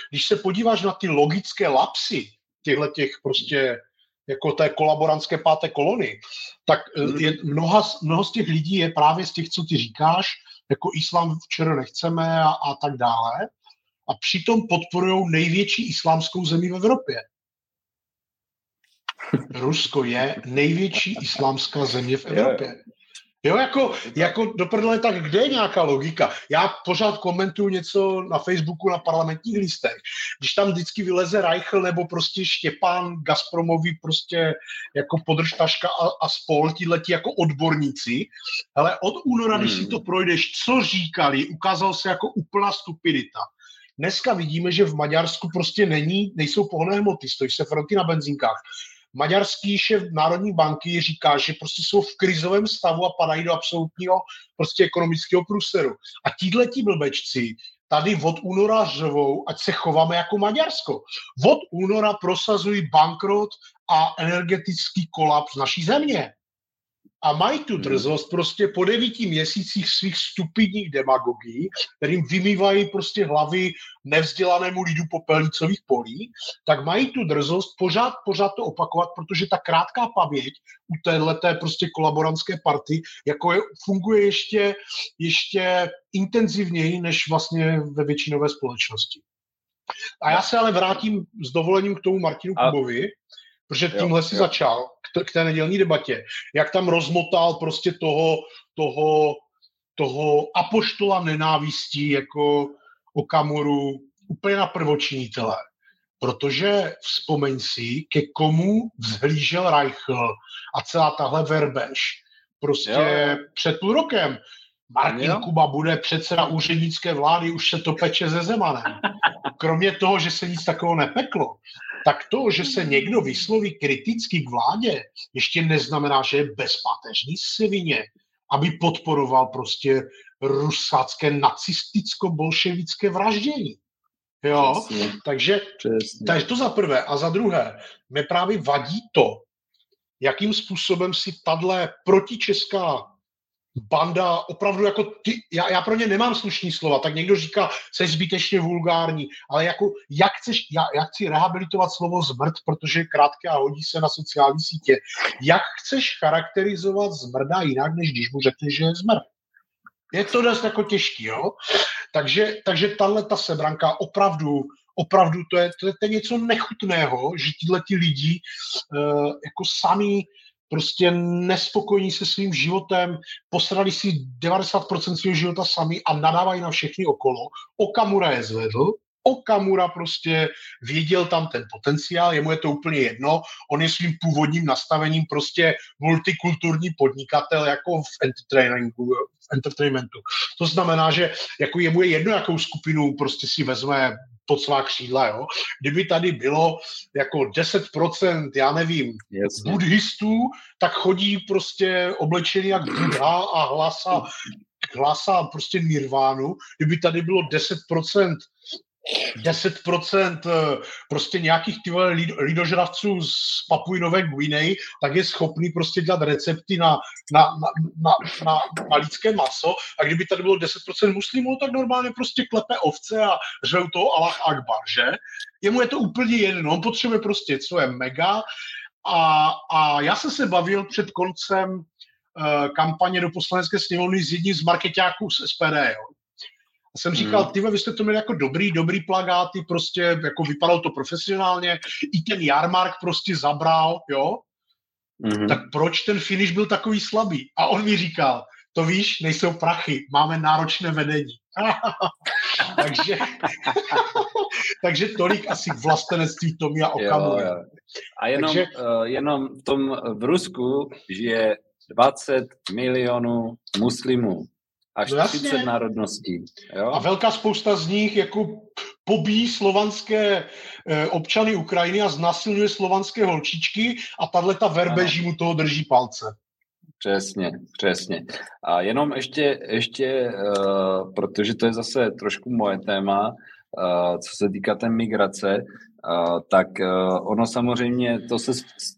když se podíváš na ty logické lapsy těchto těch prostě jako té kolaborantské páté kolony, tak mm. je, mnoha, mnoho z těch lidí je právě z těch, co ty říkáš, jako islám včera nechceme a, a tak dále. A přitom podporují největší islámskou zemi v Evropě. Rusko je největší islámská země v Evropě. Jo, jako, jako do prdele, tak kde je nějaká logika? Já pořád komentuju něco na Facebooku na parlamentních listech. Když tam vždycky vyleze Reichl nebo prostě Štěpán Gazpromový prostě jako podržtaška a, a spol, letí jako odborníci, ale od února, když si hmm. to projdeš, co říkali, ukázal se jako úplná stupidita. Dneska vidíme, že v Maďarsku prostě není, nejsou pohonné hmoty, stojí se fronty na benzínkách maďarský šéf Národní banky říká, že prostě jsou v krizovém stavu a padají do absolutního prostě ekonomického průseru. A tíhle blbečci tady od února řvou, ať se chováme jako Maďarsko. Od února prosazují bankrot a energetický kolaps naší země a mají tu hmm. drzost prostě po devíti měsících svých stupidních demagogí, kterým vymývají prostě hlavy nevzdělanému lidu popelnicových polí, tak mají tu drzost pořád, pořád to opakovat, protože ta krátká paměť u téhleté prostě kolaborantské party jako je, funguje ještě, ještě intenzivněji než vlastně ve většinové společnosti. A já se ale vrátím s dovolením k tomu Martinu Kubovi, protože tímhle si jo. začal k té nedělní debatě, jak tam rozmotal prostě toho, toho, toho apoštola nenávistí jako Okamuru úplně na prvočinitele. Protože vzpomeň si, ke komu vzhlížel Reichl a celá tahle verbež prostě jo. před půl rokem. Martin jo. Kuba bude předseda úřednické vlády, už se to peče ze Zemanem. Kromě toho, že se nic takového nepeklo, tak to, že se někdo vysloví kriticky k vládě, ještě neznamená, že je bezpateřní svině, aby podporoval prostě rusácké nacisticko-bolševické vraždění. Jo, Přesně. takže, Přesně. takže to za prvé. A za druhé, mě právě vadí to, jakým způsobem si tahle protičeská banda opravdu jako ty, já, já pro ně nemám slušný slova, tak někdo říká, jsi zbytečně vulgární, ale jako jak chceš, já, já chci rehabilitovat slovo zmrt, protože je krátké a hodí se na sociální sítě. Jak chceš charakterizovat zmrda jinak, než když mu řekneš, že je zmrt? Je to dost jako těžký, jo? Takže, takže tahle ta sebranka opravdu, opravdu to je, to je, to je něco nechutného, že tyhle ti lidi uh, jako sami prostě nespokojení se svým životem, posrali si 90% svého života sami a nadávají na všechny okolo. Okamura je zvedl, Okamura prostě věděl tam ten potenciál, jemu je to úplně jedno, on je svým původním nastavením prostě multikulturní podnikatel jako v entertainmentu. V entertainmentu. To znamená, že jako jemu je jedno, jakou skupinu prostě si vezme pod svá křídla, jo. Kdyby tady bylo jako 10%, já nevím, Jasně. buddhistů, tak chodí prostě oblečený jak Buddha a hlasa, hlasa prostě nirvánu. Kdyby tady bylo 10% 10% eh, prostě nějakých ty lidožravců z Papuji Nové Guinei, tak je schopný prostě dělat recepty na, na, na, na, na, na lidské maso. A kdyby tady bylo 10% muslimů, tak normálně prostě klepe ovce a řvou to Allah Akbar, že? Jemu je to úplně jedno, on potřebuje prostě, co je mega. A, a já jsem se bavil před koncem uh, kampaně do poslanecké sněmovny s jedním z marketáků z SPD, jo jsem říkal, hmm. ty vy jste to měli jako dobrý, dobrý plagáty, prostě jako vypadalo to profesionálně, i ten Jarmark prostě zabral, jo, mm. tak proč ten finish byl takový slabý? A on mi říkal, to víš, nejsou prachy, máme náročné vedení. [laughs] takže, [laughs] takže tolik asi k vlastenectví Tomia Okamury. A jenom, takže, uh, jenom v tom v Rusku žije 20 milionů muslimů až no 30 národností. Jo? A velká spousta z nich jako pobíjí slovanské e, občany Ukrajiny a znasilňuje slovanské holčičky a tahle ta verbeží mu toho drží palce. Přesně, přesně. A jenom ještě, ještě uh, protože to je zase trošku moje téma, uh, co se týká té migrace, Uh, tak uh, ono samozřejmě, to, se,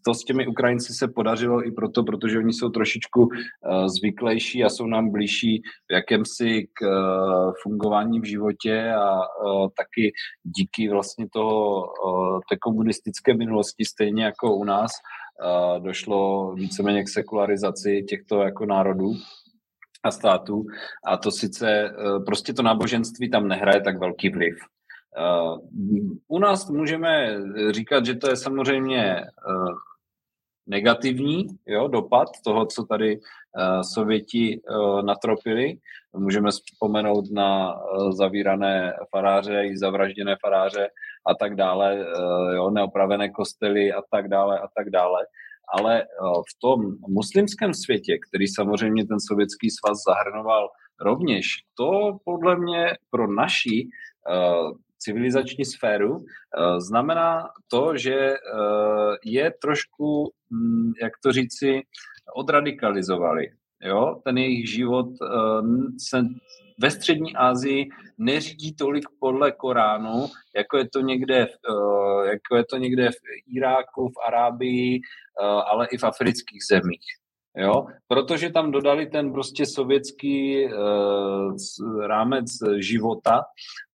to s těmi Ukrajinci se podařilo i proto, protože oni jsou trošičku uh, zvyklejší a jsou nám blížší v jakémsi k fungování v životě a taky díky vlastně toho, té komunistické minulosti, stejně jako u nás, došlo víceméně k sekularizaci těchto jako národů a států a to sice prostě to náboženství tam nehraje tak velký vliv. U nás můžeme říkat, že to je samozřejmě negativní jo, dopad toho, co tady uh, Sověti natropili. Můžeme vzpomenout na zavírané faráře i zavražděné faráře a tak dále, jo, neopravené kostely a tak dále a tak dále. Ale v tom muslimském světě, který samozřejmě ten sovětský svaz zahrnoval rovněž, to podle mě pro naši uh, civilizační sféru, znamená to, že je trošku Mm, jak to říci, odradikalizovali. Jo? Ten jejich život uh, se ve střední Asii neřídí tolik podle Koránu, jako je to někde, jako je to někde v Iráku, v Arábii, ale i v afrických zemích. Jo? Protože tam dodali ten prostě sovětský uh, rámec života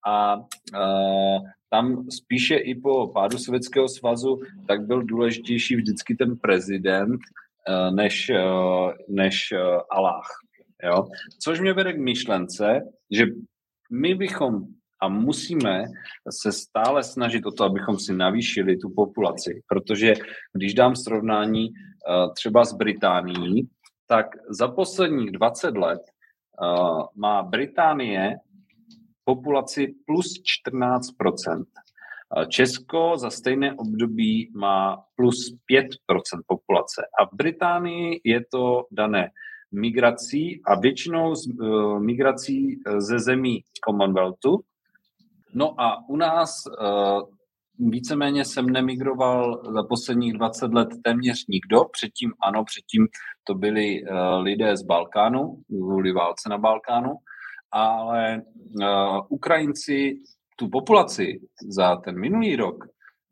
a uh, tam spíše i po pádu Sovětského svazu tak byl důležitější vždycky ten prezident uh, než, uh, než Allah. Jo? Což mě vede k myšlence, že my bychom a musíme se stále snažit o to, abychom si navýšili tu populaci, protože když dám srovnání třeba s Británií, tak za posledních 20 let má Británie populaci plus 14% Česko za stejné období má plus 5% populace. A v Británii je to dané migrací a většinou z, uh, migrací eh, ze zemí Commonwealthu. No a u nás uh, víceméně jsem nemigroval za posledních 20 let téměř nikdo. Předtím ano, předtím to byli uh, lidé z Balkánu, kvůli válce na Balkánu ale uh, Ukrajinci tu populaci za ten minulý rok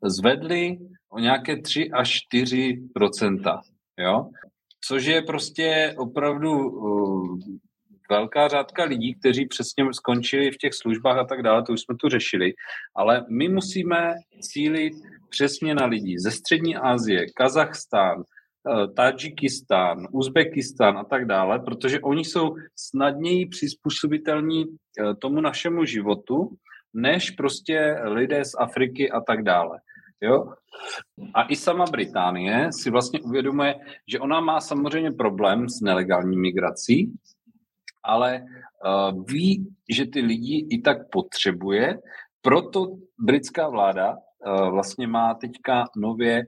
zvedli o nějaké 3 až 4% jo? Což je prostě opravdu uh, velká řádka lidí, kteří přesně skončili v těch službách a tak dále, to už jsme tu řešili, ale my musíme cílit přesně na lidi ze střední Asie, Kazachstán, Tadžikistán, Uzbekistán a tak dále, protože oni jsou snadněji přizpůsobitelní eh, tomu našemu životu, než prostě lidé z Afriky a tak dále. Jo? A i sama Británie si vlastně uvědomuje, že ona má samozřejmě problém s nelegální migrací, ale uh, ví, že ty lidi i tak potřebuje, proto britská vláda uh, vlastně má teďka nově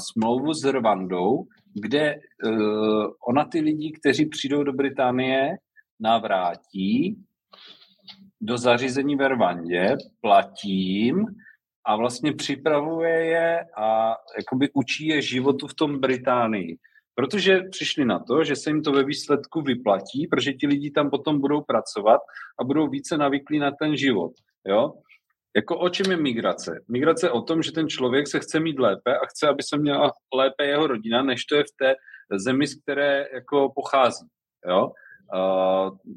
smlouvu s Rwandou, kde uh, ona ty lidi, kteří přijdou do Británie, navrátí do zařízení ve Rwandě, platí jim a vlastně připravuje je a jakoby učí je životu v tom Británii. Protože přišli na to, že se jim to ve výsledku vyplatí, protože ti lidi tam potom budou pracovat a budou více navyklí na ten život. Jo? Jako o čem je migrace? Migrace je o tom, že ten člověk se chce mít lépe a chce, aby se měla lépe jeho rodina, než to je v té zemi, z které jako pochází. Jo?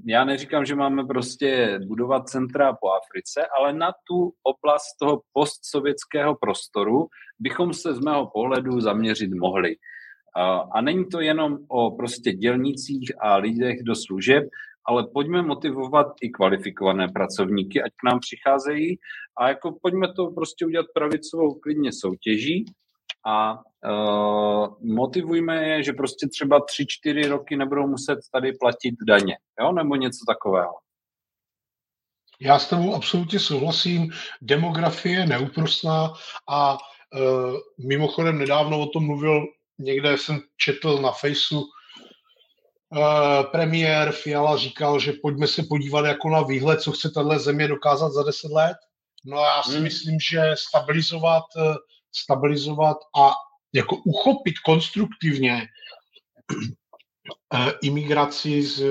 Já neříkám, že máme prostě budovat centra po Africe, ale na tu oblast toho postsovětského prostoru bychom se z mého pohledu zaměřit mohli. A není to jenom o prostě dělnicích a lidech do služeb, ale pojďme motivovat i kvalifikované pracovníky, ať k nám přicházejí a jako pojďme to prostě udělat pravicovou klidně soutěží a uh, motivujme je, že prostě třeba tři, čtyři roky nebudou muset tady platit daně, jo, nebo něco takového. Já s tebou absolutně souhlasím. Demografie je neúprostná a uh, mimochodem nedávno o tom mluvil, někde jsem četl na Faceu premiér Fiala říkal, že pojďme se podívat jako na výhled, co chce tahle země dokázat za deset let. No a já si hmm. myslím, že stabilizovat, eh, stabilizovat a jako uchopit konstruktivně uh, imigraci z,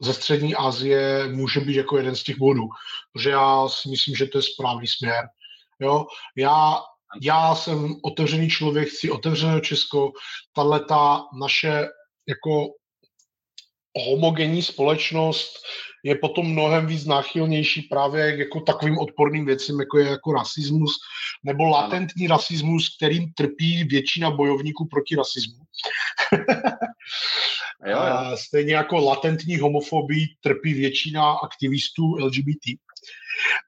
ze střední Asie může být jako jeden z těch bodů. Protože já si myslím, že to je správný směr. Jo? Já, já jsem otevřený člověk, chci otevřené Česko. Tahle ta naše jako homogenní společnost je potom mnohem víc náchylnější právě jako takovým odporným věcem, jako je jako rasismus, nebo latentní rasismus, kterým trpí většina bojovníků proti rasismu. jo, jo. Stejně jako latentní homofobii trpí většina aktivistů LGBT.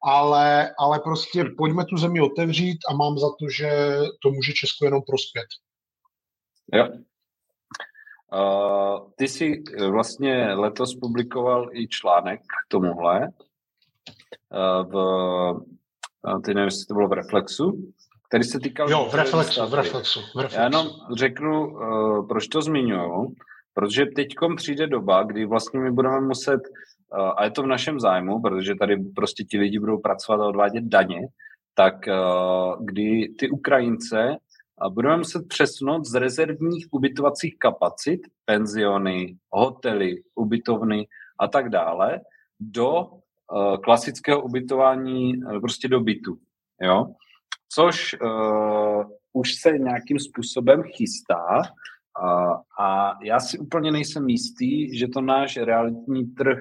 Ale, ale prostě pojďme tu zemi otevřít a mám za to, že to může Česko jenom prospět. Jo. Uh, ty jsi vlastně letos publikoval i článek k tomuhle. Uh, v, uh, ty nevím, jestli to bylo v Reflexu, který se týkal... Jo, v Reflexu, v Reflexu, v Reflexu. Já jenom řeknu, uh, proč to zmiňuju, protože teď přijde doba, kdy vlastně my budeme muset, uh, a je to v našem zájmu, protože tady prostě ti lidi budou pracovat a odvádět daně, tak uh, kdy ty Ukrajince a budeme muset přesunout z rezervních ubytovacích kapacit, penziony, hotely, ubytovny a tak dále, do uh, klasického ubytování uh, prostě do bytu. Jo? Což uh, už se nějakým způsobem chystá uh, a já si úplně nejsem jistý, že to náš realitní trh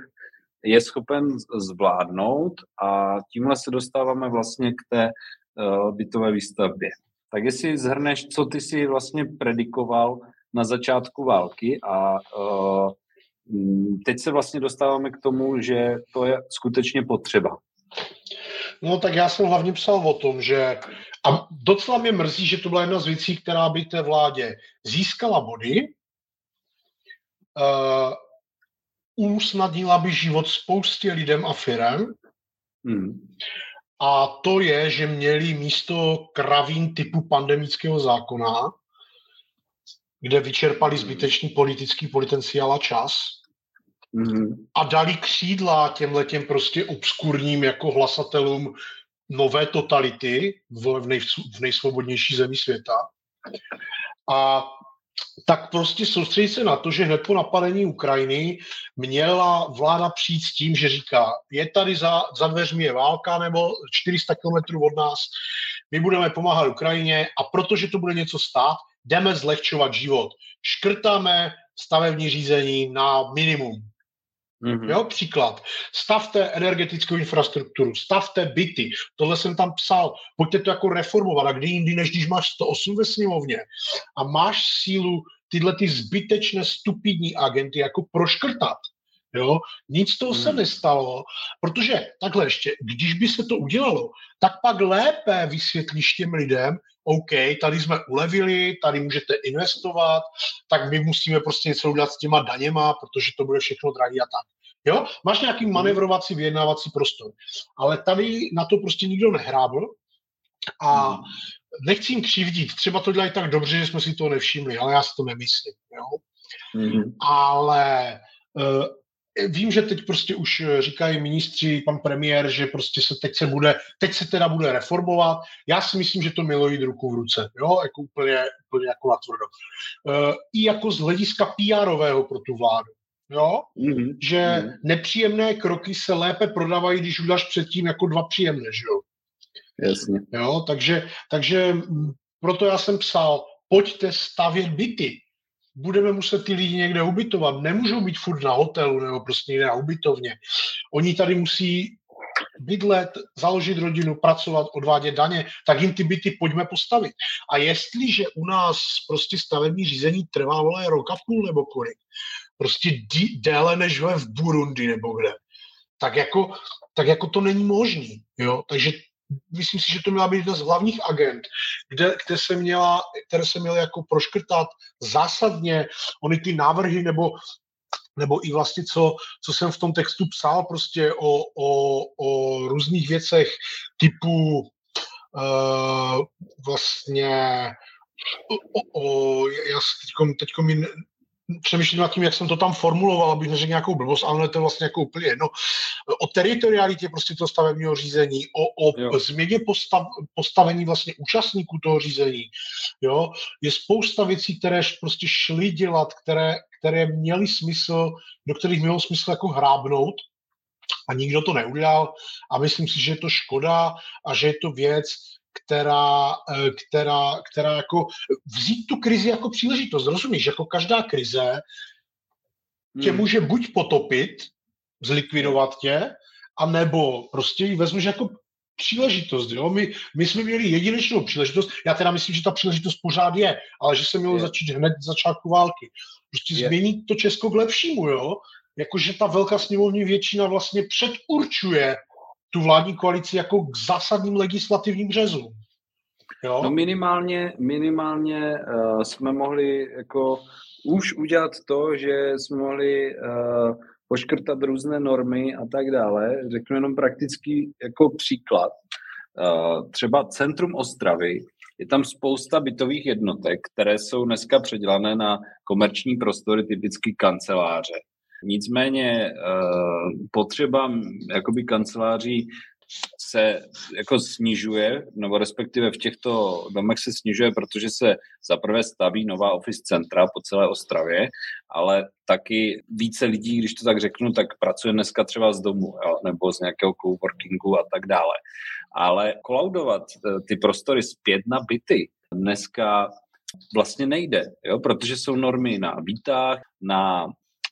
je schopen zvládnout a tímhle se dostáváme vlastně k té uh, bytové výstavbě. Tak jestli zhrneš, co ty si vlastně predikoval na začátku války a uh, teď se vlastně dostáváme k tomu, že to je skutečně potřeba. No tak já jsem hlavně psal o tom, že a docela mě mrzí, že to byla jedna z věcí, která by té vládě získala body, uh, usnadnila by život spoustě lidem a firem, hmm. A to je, že měli místo kravín typu pandemického zákona, kde vyčerpali zbytečný politický potenciál a čas, mm-hmm. a dali křídla těm prostě obskurním jako hlasatelům nové totality v, nej, v nejsvobodnější zemi světa. A tak prostě soustředit se na to, že hned po napadení Ukrajiny měla vláda přijít s tím, že říká, je tady za, za dveřmi je válka nebo 400 kilometrů od nás, my budeme pomáhat Ukrajině a protože to bude něco stát, jdeme zlehčovat život. Škrtáme stavební řízení na minimum. Mm-hmm. Jo, příklad. Stavte energetickou infrastrukturu, stavte byty. Tohle jsem tam psal. Pojďte to jako reformovat. A kdy jindy, než když máš 108 ve sněmovně a máš sílu tyhle ty zbytečné stupidní agenty jako proškrtat. Jo? Nic z toho hmm. se nestalo, protože takhle ještě, když by se to udělalo, tak pak lépe vysvětlíš těm lidem, OK, tady jsme ulevili, tady můžete investovat, tak my musíme prostě něco udělat s těma daněma, protože to bude všechno drahý a tak. Jo? Máš nějaký hmm. manevrovací, vyjednávací prostor. Ale tady na to prostě nikdo nehrábl a hmm. nechci jim křivdit. Třeba to dělají tak dobře, že jsme si to nevšimli, ale já si to nemyslím. Jo? Mm-hmm. Ale uh, vím, že teď prostě už říkají ministři, pan premiér, že prostě se teď se bude, teď se teda bude reformovat. Já si myslím, že to mělo jít ruku v ruce, jo, jako úplně, úplně jako natvrdo. Uh, I jako z hlediska PR-ového pro tu vládu. Jo? Mm-hmm. Že mm-hmm. nepříjemné kroky se lépe prodávají, když uděláš předtím jako dva příjemné, že jo? Jasně. Jo, takže, takže proto já jsem psal, pojďte stavět byty. Budeme muset ty lidi někde ubytovat. Nemůžou být furt na hotelu nebo prostě někde na ubytovně. Oni tady musí bydlet, založit rodinu, pracovat, odvádět daně, tak jim ty byty pojďme postavit. A jestliže u nás prostě stavební řízení trvá vole rok a půl nebo kolik, prostě dí, déle než v Burundi nebo kde, tak jako, tak jako to není možný. Jo? Takže myslím si, že to měla být jedna z hlavních agent, kde, kde se měla, které se měly jako proškrtat zásadně ony ty návrhy nebo nebo i vlastně, co, co jsem v tom textu psal prostě o, o, o různých věcech typu uh, vlastně o, o, já teďko, teďko mi přemýšlím nad tím, jak jsem to tam formuloval, abych neřekl nějakou blbost, ale to je vlastně jako úplně jedno. O teritorialitě prostě toho stavebního řízení, o, o změně postav, postavení vlastně účastníků toho řízení. Jo? Je spousta věcí, které prostě šly dělat, které, které měly smysl, do kterých mělo smysl jako hrábnout, a nikdo to neudělal a myslím si, že je to škoda a že je to věc, která, eh, která, která jako vzít tu krizi jako příležitost. Rozumíš, jako každá krize tě hmm. může buď potopit, zlikvidovat tě, a nebo prostě ji vezmeš jako příležitost. Jo? My, my jsme měli jedinečnou příležitost, já teda myslím, že ta příležitost pořád je, ale že se mělo je. začít hned z začátku války. Prostě je. změnit to Česko k lepšímu, jo? Jakože ta velká sněmovní většina vlastně předurčuje tu vládní koalici jako k zásadním legislativním řezům. Jo? No minimálně, minimálně uh, jsme mohli jako už udělat to, že jsme mohli uh, poškrtat různé normy a tak dále. Řeknu jenom praktický jako příklad. Uh, třeba centrum Ostravy, je tam spousta bytových jednotek, které jsou dneska předělané na komerční prostory, typicky kanceláře. Nicméně potřeba jakoby kanceláří se jako snižuje, nebo respektive v těchto domech se snižuje, protože se zaprvé staví nová office centra po celé Ostravě, ale taky více lidí, když to tak řeknu, tak pracuje dneska třeba z domu, jo, nebo z nějakého coworkingu a tak dále. Ale kolaudovat eh, ty prostory zpět na byty dneska vlastně nejde, jo, protože jsou normy na bytách, na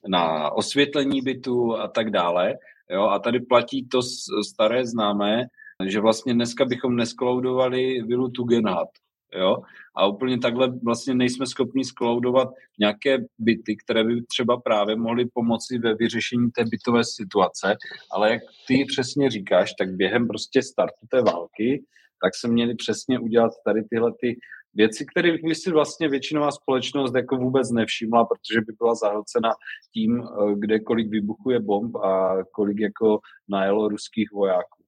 na osvětlení bytu a tak dále. Jo, a tady platí to staré známé, že vlastně dneska bychom neskloudovali vilu Tugendhat. Jo? A úplně takhle vlastně nejsme schopni skloudovat nějaké byty, které by třeba právě mohly pomoci ve vyřešení té bytové situace, ale jak ty přesně říkáš, tak během prostě startu té války, tak se měli přesně udělat tady tyhle ty věci, které by si vlastně většinová společnost jako vůbec nevšimla, protože by byla zahlcena tím, eh, kde kolik vybuchuje bomb a kolik jako najelo ruských vojáků.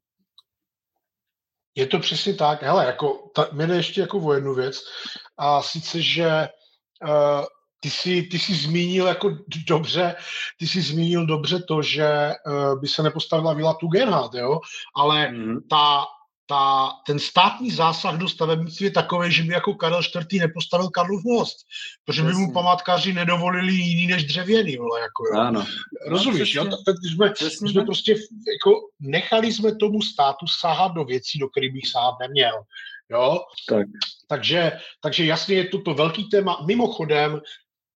Je to přesně tak. Hele, jako, ta, mě ještě jako o jednu věc. A sice, že uh, ty jsi, ty jsi zmínil jako dobře, ty jsi zmínil dobře to, že uh, by se nepostavila vila Tugendhat, jo? Ale mm. ta, ta, ten státní zásah do stavebnictví je takový, že by jako Karel IV. nepostavil Karlův most, protože by mu památkáři nedovolili jiný než dřevěný, vole, jako jo. Ano. Rozumíš, no, jo? Tak, jsme, jsme prostě jako nechali jsme tomu státu sahat do věcí, do kterých bych sahat neměl. Jo? Tak. Takže, takže jasně je to to velký téma. Mimochodem,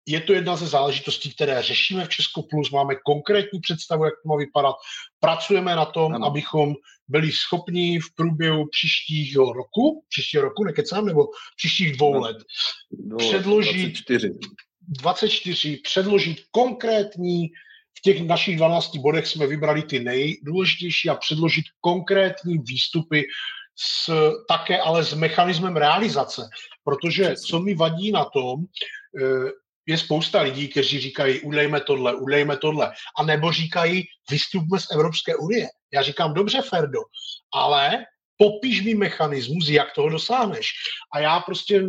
je to jedna ze záležitostí, které řešíme v Česku Plus, máme konkrétní představu, jak to má vypadat. Pracujeme na tom, ano. abychom byli schopni v průběhu příštího roku, příštího roku, nekecám, nebo příštích dvou no, let, no, předložit 24. 24, předložit konkrétní, v těch našich 12 bodech jsme vybrali ty nejdůležitější a předložit konkrétní výstupy s, také ale s mechanismem realizace. Protože co mi vadí na tom, eh, je spousta lidí, kteří říkají, udejme tohle, udejme tohle, a nebo říkají, vystupme z Evropské unie. Já říkám, dobře, Ferdo, ale popíš mi mechanismus, jak toho dosáhneš. A já prostě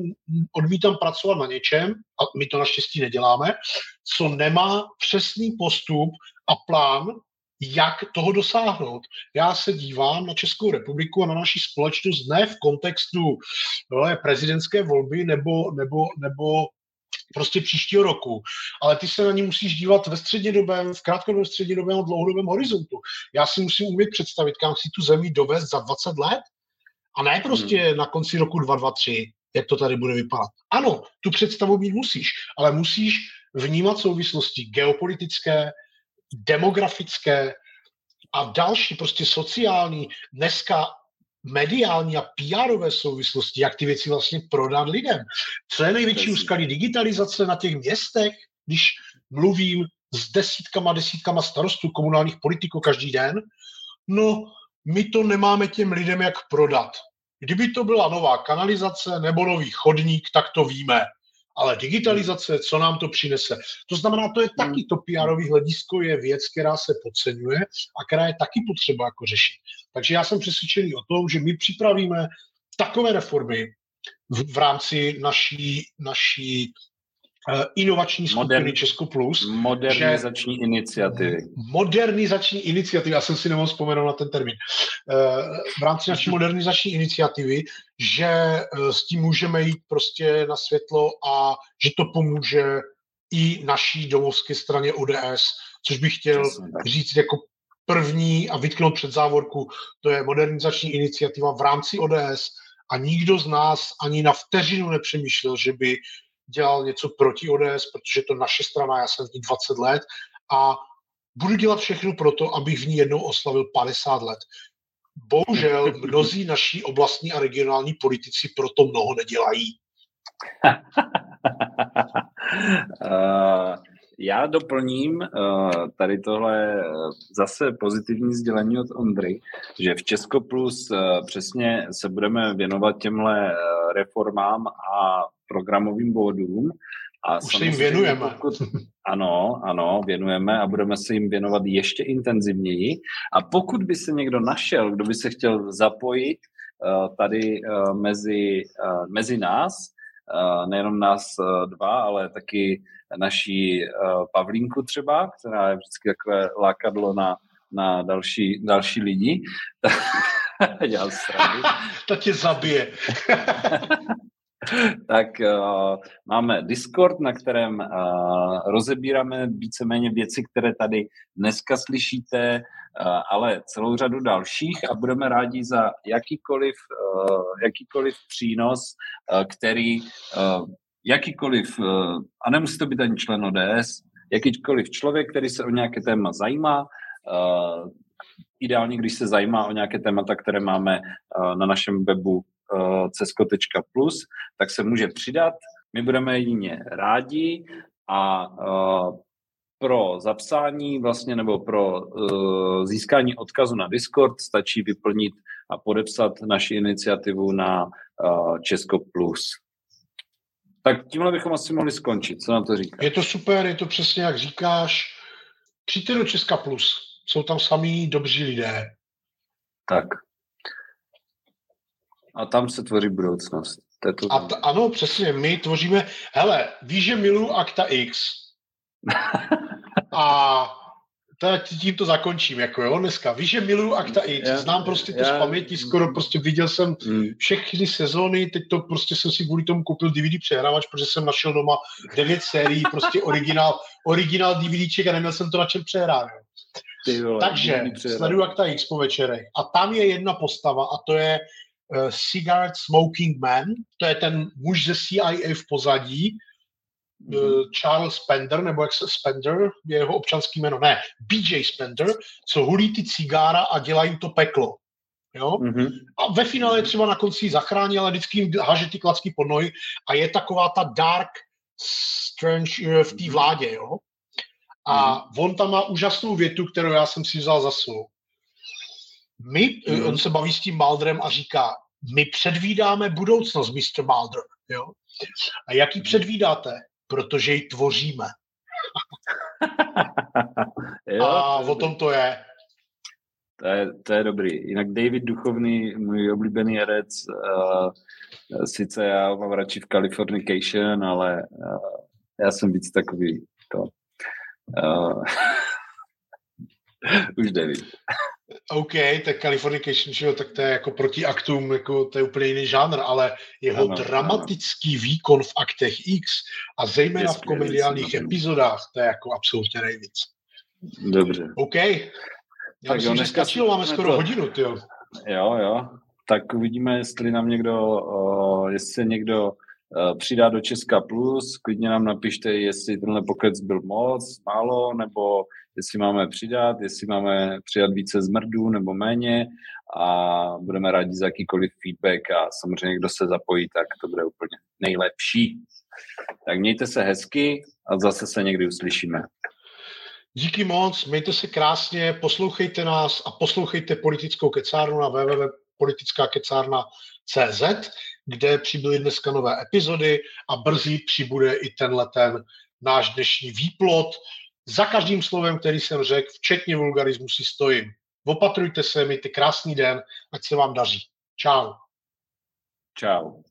odmítám pracovat na něčem, a my to naštěstí neděláme, co nemá přesný postup a plán, jak toho dosáhnout. Já se dívám na Českou republiku a na naši společnost ne v kontextu no, prezidentské volby nebo, nebo, nebo prostě příštího roku, ale ty se na ní musíš dívat ve střednědobém, v krátkodobém střednědobém a dlouhodobém horizontu. Já si musím umět představit, kam si tu zemi dovést za 20 let a ne prostě hmm. na konci roku 2023, jak to tady bude vypadat. Ano, tu představu mít musíš, ale musíš vnímat souvislosti geopolitické, demografické a další prostě sociální. Dneska mediální a pr souvislosti, jak ty věci vlastně prodat lidem. Co je největší úskalí digitalizace na těch městech, když mluvím s desítkama, desítkama starostů komunálních politiků každý den? No, my to nemáme těm lidem jak prodat. Kdyby to byla nová kanalizace nebo nový chodník, tak to víme ale digitalizace, co nám to přinese. To znamená, to je hmm. taky to pr hledisko, je věc, která se podceňuje a která je taky potřeba jako řešit. Takže já jsem přesvědčený o tom, že my připravíme takové reformy v, v rámci naší, naší inovační skupiny Modern, Česko Plus. Modernizační že, iniciativy. Modernizační iniciativy, já jsem si nemohl vzpomenout na ten termín. Eh, v rámci naší modernizační iniciativy, že eh, s tím můžeme jít prostě na světlo a že to pomůže i naší domovské straně ODS, což bych chtěl říct jako první a vytknout před závorku, to je modernizační iniciativa v rámci ODS a nikdo z nás ani na vteřinu nepřemýšlel, že by dělal něco proti ODS, protože to naše strana, já jsem v ní 20 let a budu dělat všechno pro to, abych v ní jednou oslavil 50 let. Bohužel [laughs] mnozí naší oblastní a regionální politici proto mnoho nedělají. uh, já doplním uh, tady tohle zase pozitivní sdělení od Ondry, že v Česko Plus uh, přesně se budeme věnovat těmhle reformám a programovým bodům. A Už se jim věnujeme. Pokud, ano, ano, věnujeme a budeme se jim věnovat ještě intenzivněji. A pokud by se někdo našel, kdo by se chtěl zapojit uh, tady uh, mezi, uh, mezi nás, nejenom nás dva, ale taky naší Pavlínku třeba, která je vždycky takové lákadlo na, na další, další lidi. [laughs] Já [laughs] to tě zabije. [laughs] [laughs] tak uh, máme Discord, na kterém uh, rozebíráme víceméně věci, které tady dneska slyšíte, uh, ale celou řadu dalších a budeme rádi za jakýkoliv, uh, jakýkoliv přínos, uh, který uh, jakýkoliv, uh, a nemusí to být ani člen ODS, jakýkoliv člověk, který se o nějaké téma zajímá, uh, ideálně, když se zajímá o nějaké témata, které máme na našem webu cesko.plus, tak se může přidat. My budeme jedině rádi a uh, pro zapsání vlastně nebo pro uh, získání odkazu na Discord stačí vyplnit a podepsat naši iniciativu na uh, Česko Plus. Tak tímhle bychom asi mohli skončit. Co na to říkáš? Je to super, je to přesně jak říkáš. Přijďte do Česka Plus. Jsou tam samý dobří lidé. Tak. A tam se tvoří budoucnost. To to... A t- ano, přesně, my tvoříme, hele, víš, že miluju Akta X. [laughs] a teda tím to zakončím, jako jo, dneska. Víš, že miluju Akta X, já, znám prostě to já, z paměti, skoro prostě viděl jsem mm. všechny sezóny, teď to prostě jsem si kvůli tomu koupil DVD přehrávač, protože jsem našel doma devět sérií, prostě originál, originál DVDček a neměl jsem to na čem přehrát. Vole, Takže sleduju Akta X po večerech a tam je jedna postava a to je Cigarette Smoking Man, to je ten muž ze CIA v pozadí, mm-hmm. Charles Spender, nebo jak se Spender, je jeho občanský jméno, ne, BJ Spender, co hulí ty cigára a dělá jim to peklo. Jo? Mm-hmm. A ve finále třeba na konci zachrání, ale vždycky jim haže ty klacky pod nohy a je taková ta dark strange eh, v té vládě, jo? A mm-hmm. on tam má úžasnou větu, kterou já jsem si vzal za svou. My, mm-hmm. on se baví s tím Maldrem a říká, my předvídáme budoucnost, Mr. Mulder. Jo? A jak ji předvídáte? Protože ji tvoříme. [laughs] jo, a o tom to je. To je, to je dobrý. Jinak David Duchovný, můj oblíbený herec, uh, sice já mám radši v Californication, ale uh, já jsem víc takový to. Uh, [laughs] už David. OK, tak Californication, že jo, tak to je jako proti aktům, jako to je úplně jiný žánr, ale jeho ano, dramatický ano. výkon v aktech X a zejména v komediálních epizodách, to je jako absolutně nejvíc. Dobře. OK. Já tak myslím, jo, že stačilo, máme skoro to... hodinu, jo. Jo, jo. Tak uvidíme, jestli nám někdo, uh, jestli někdo přidá do Česka Plus, klidně nám napište, jestli tenhle pokec byl moc, málo, nebo jestli máme přidat, jestli máme přidat více zmrdů nebo méně a budeme rádi za jakýkoliv feedback a samozřejmě, kdo se zapojí, tak to bude úplně nejlepší. Tak mějte se hezky a zase se někdy uslyšíme. Díky moc, mějte se krásně, poslouchejte nás a poslouchejte politickou kecárnu na www.politickákecárna.cz, kde přibyly dneska nové epizody a brzy přibude i tenhle ten náš dnešní výplot, za každým slovem, který jsem řekl, včetně vulgarismu, si stojím. Opatrujte se, mějte krásný den, ať se vám daří. Čau. Čau.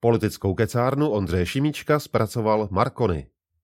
Politickou kecárnu Ondřeje Šimíčka zpracoval Markony.